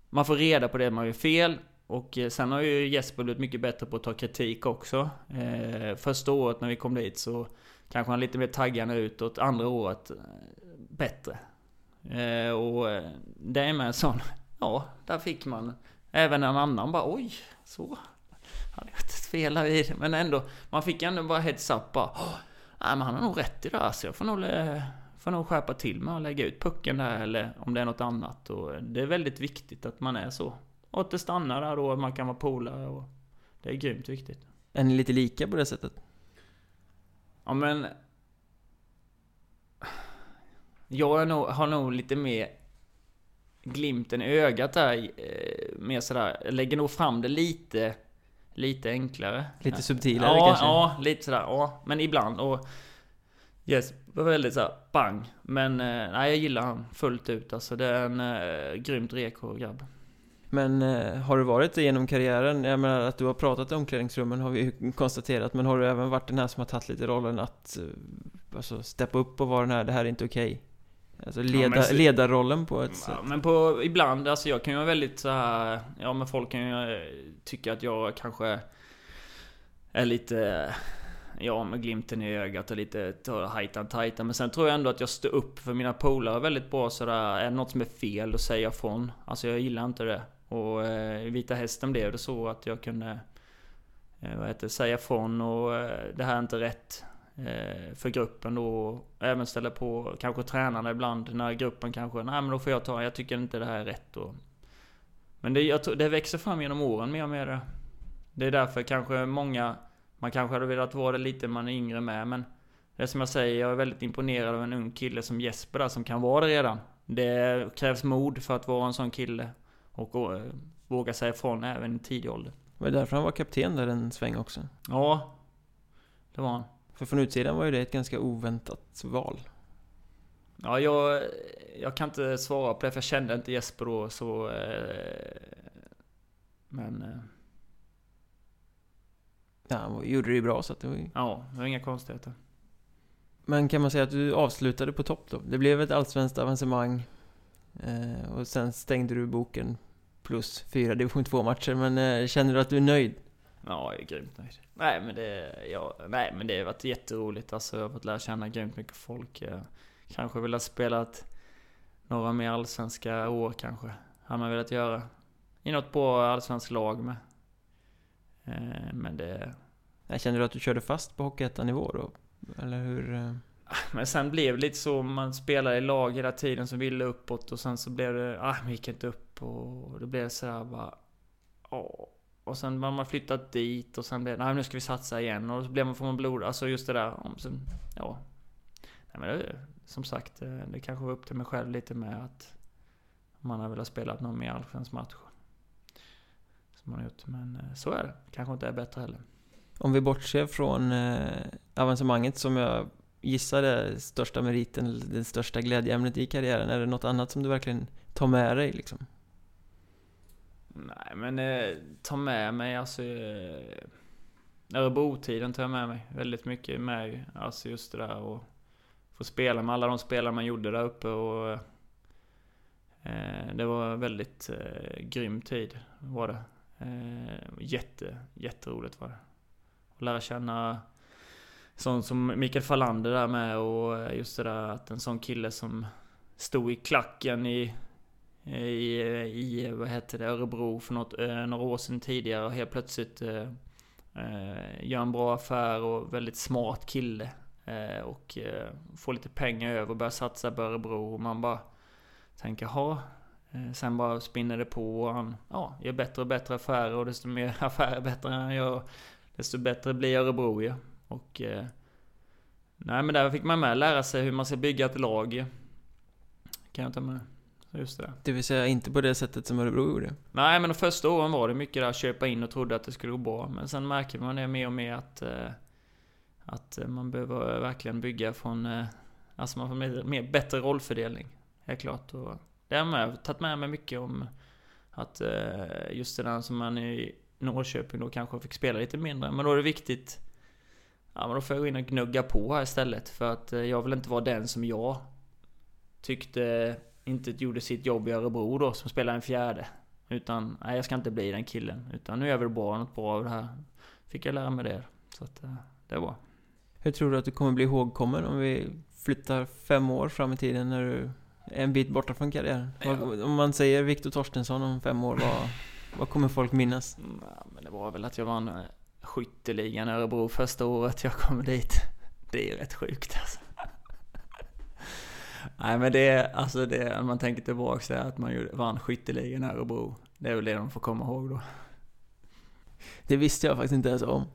man får reda på det man gör fel och eh, sen har ju Jesper blivit mycket bättre på att ta kritik också. Eh, första året när vi kom dit så kanske han lite mer taggande utåt. Andra året eh, bättre. Eh, och eh, det är med en sån, ja, där fick man även en annan bara oj, så. Han gjort ett fel här vid. Men ändå, man fick ändå bara heads up bara. Nej men han har nog rätt i det här så jag får nog, får nog skärpa till mig och lägga ut pucken där eller om det är något annat. Och det är väldigt viktigt att man är så. Och att det stannar där då, man kan vara polare och... Det är grymt viktigt. Är ni lite lika på det sättet? Ja men... Jag nog, har nog lite mer glimten i ögat där. Eh, mer sådär, lägger nog fram det lite... Lite enklare. Lite subtilare ja, kanske? Ja, lite sådär. Ja, men ibland. Och Yes, var väldigt såhär bang. Men eh, nej, jag gillar han fullt ut. Alltså det är en eh, grymt reko grabb. Men eh, har du varit det genom karriären? Jag menar att du har pratat i omklädningsrummen har vi ju konstaterat Men har du även varit den här som har tagit lite rollen att eh, Alltså steppa upp och vara den här, det här är inte okej okay. Alltså leda, ja, så, ledarrollen på ett ja, sätt Men på, ibland, alltså jag kan ju vara väldigt så här, Ja men folk kan ju eh, tycka att jag kanske Är lite Ja, med glimten i ögat och lite hajtan tajtan. Men sen tror jag ändå att jag står upp för mina polare väldigt bra sådär. Är det något som är fel, då säger jag från. Alltså jag gillar inte det. Och eh, i Vita Hästen blev det så att jag kunde eh, vad heter, säga från och eh, det här är inte rätt. eh, för gruppen då. Även ställa på kanske tränarna ibland när gruppen kanske, nej men då får jag ta, jag tycker inte det här är rätt. Och, men det, jag, det växer fram genom åren mer och mer. Det är därför kanske många, man kanske hade velat vara det lite man är yngre med, men det är som jag säger, jag är väldigt imponerad av en ung kille som Jesper där, som kan vara det redan. Det krävs mod för att vara en sån kille. Och eh, våga säga ifrån även i tidig ålder. Det var därför han var kapten där en sväng också. Ja, det var han. För från utsidan var ju det ett ganska oväntat val. Ja, jag, jag kan inte svara på det för jag kände inte Jesper då så... Eh, men... Ja, han gjorde det ju bra så att det var ju... ja, det var inga konstigheter. Men kan man säga att du avslutade på topp då? Det blev ett allsvenskt avancemang. Eh, och sen stängde du boken plus fyra division 2-matcher. Men eh, känner du att du är nöjd? Ja, jag är grymt nöjd. Nej men det, ja, nej, men det har varit jätteroligt. Alltså, jag har fått lära känna grymt mycket folk. Jag kanske vill ha spelat några mer allsvenska år kanske. Hade man velat göra. I något bra allsvenskt lag med. Eh, Men det... Jag känner du att du körde fast på Hockeyettan-nivå då? Eller hur? eh? Men sen blev det lite så, man spelade i lag hela tiden som ville uppåt och sen så blev det, ah, man gick inte upp och det blev så här bara, åh. Och sen var man flyttat dit och sen blev det, nej nu ska vi satsa igen och så blev man, får man blod, alltså just det där, om sen, ja. Nej men det, som sagt, eh, det kanske var upp till mig själv lite med att man har velat spela någon mer allsvensk match. Som man har gjort, men eh, så är det. Kanske inte är bättre heller. Om vi bortser från eh, avancemanget som jag gissar är största meriten, det största glädjeämnet i karriären. Är det något annat som du verkligen tar med dig liksom? Nej men eh, ta med mig alltså... Eh, Örebro-tiden tar jag med mig väldigt mycket med. Alltså just det där och få spela med alla de spelare man gjorde där uppe och... Eh, det var väldigt eh, grym tid var det. Eh, jätte, jätteroligt var det. Att lära känna sån som Mikael Fallander där med och eh, just det där att en sån kille som stod i klacken i i, i vad heter det, Örebro för något, eh, några år sedan tidigare och helt plötsligt eh, gör en bra affär och väldigt smart kille. Eh, och eh, får lite pengar över och börjar satsa på Örebro och man bara tänker ha Sen bara spinner det på och han ja, gör bättre och bättre affärer och desto mer <laughs> affärer bättre han gör Desto bättre blir Örebro ju. Och eh, Nej men där fick man med lära sig hur man ska bygga ett lag. Kan jag ta med. Just det. Det vill säga inte på det sättet som Örebro gjorde. Nej men de första åren var det mycket där köpa in och trodde att det skulle gå bra. Men sen märker man det mer och mer att eh, Att eh, man behöver verkligen bygga från eh, Alltså man får mer, mer bättre rollfördelning. Helt klart. Och det har jag tagit med mig mycket om Att eh, just det där som man i Norrköping då kanske fick spela lite mindre. Men då är det viktigt Ja men då får jag gå in och gnugga på här istället. För att eh, jag vill inte vara den som jag Tyckte inte gjorde sitt jobb i Örebro då, som spelade en fjärde. Utan, nej jag ska inte bli den killen. Utan nu är vi väl bra, något bra av det här. Fick jag lära mig det. Så att, eh, det var. Hur tror du att du kommer bli ihågkommen om vi flyttar fem år fram i tiden när du en bit borta från karriären? Ja. Om man säger Viktor Torstensson om fem år, vad, vad kommer folk minnas? Mm, Ja, men det var väl att jag vann eh, skytteligan i Örebro första året jag kom dit. Det är rätt sjukt alltså. Nej men det alltså det, om man tänker tillbaka så är att man vann skytteligan i Örebro. Det är väl det de får komma ihåg då. Det visste jag faktiskt inte ens om.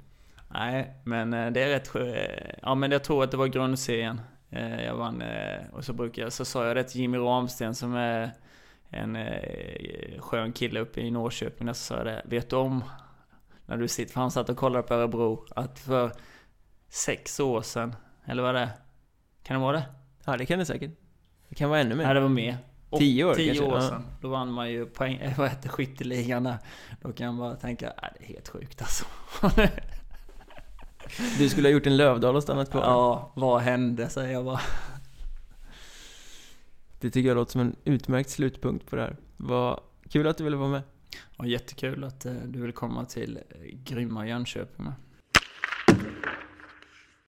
Nej, men eh, det är rätt skö- Ja, men jag tror att det var grundserien. Eh, Jag vann, eh, och så brukar jag, så sa jag det till Jimmy Ramsten som är en eh, skön kille uppe i Norrköping. Så sa jag det, vet du om, när du sitter, för han satt och kollade på Örebro, att för sex år sedan, eller vad det är, kan det vara det? Ja, det kan det säkert. Det kan vara ännu mer. Nej, det var mer. Och Tio år Tio kanske, år ja. sedan. Då vann man ju poäng, <laughs> vad heter skytteligan där. Då kan man bara tänka, nej det är helt sjukt alltså. <laughs> Du skulle ha gjort en Lövdal och stannat kvar. Ja, vad hände säger jag bara. Det tycker jag låter som en utmärkt slutpunkt på det här. Vad kul att du ville vara med. Och jättekul att eh, du vill komma till eh, grymma Jönköping med.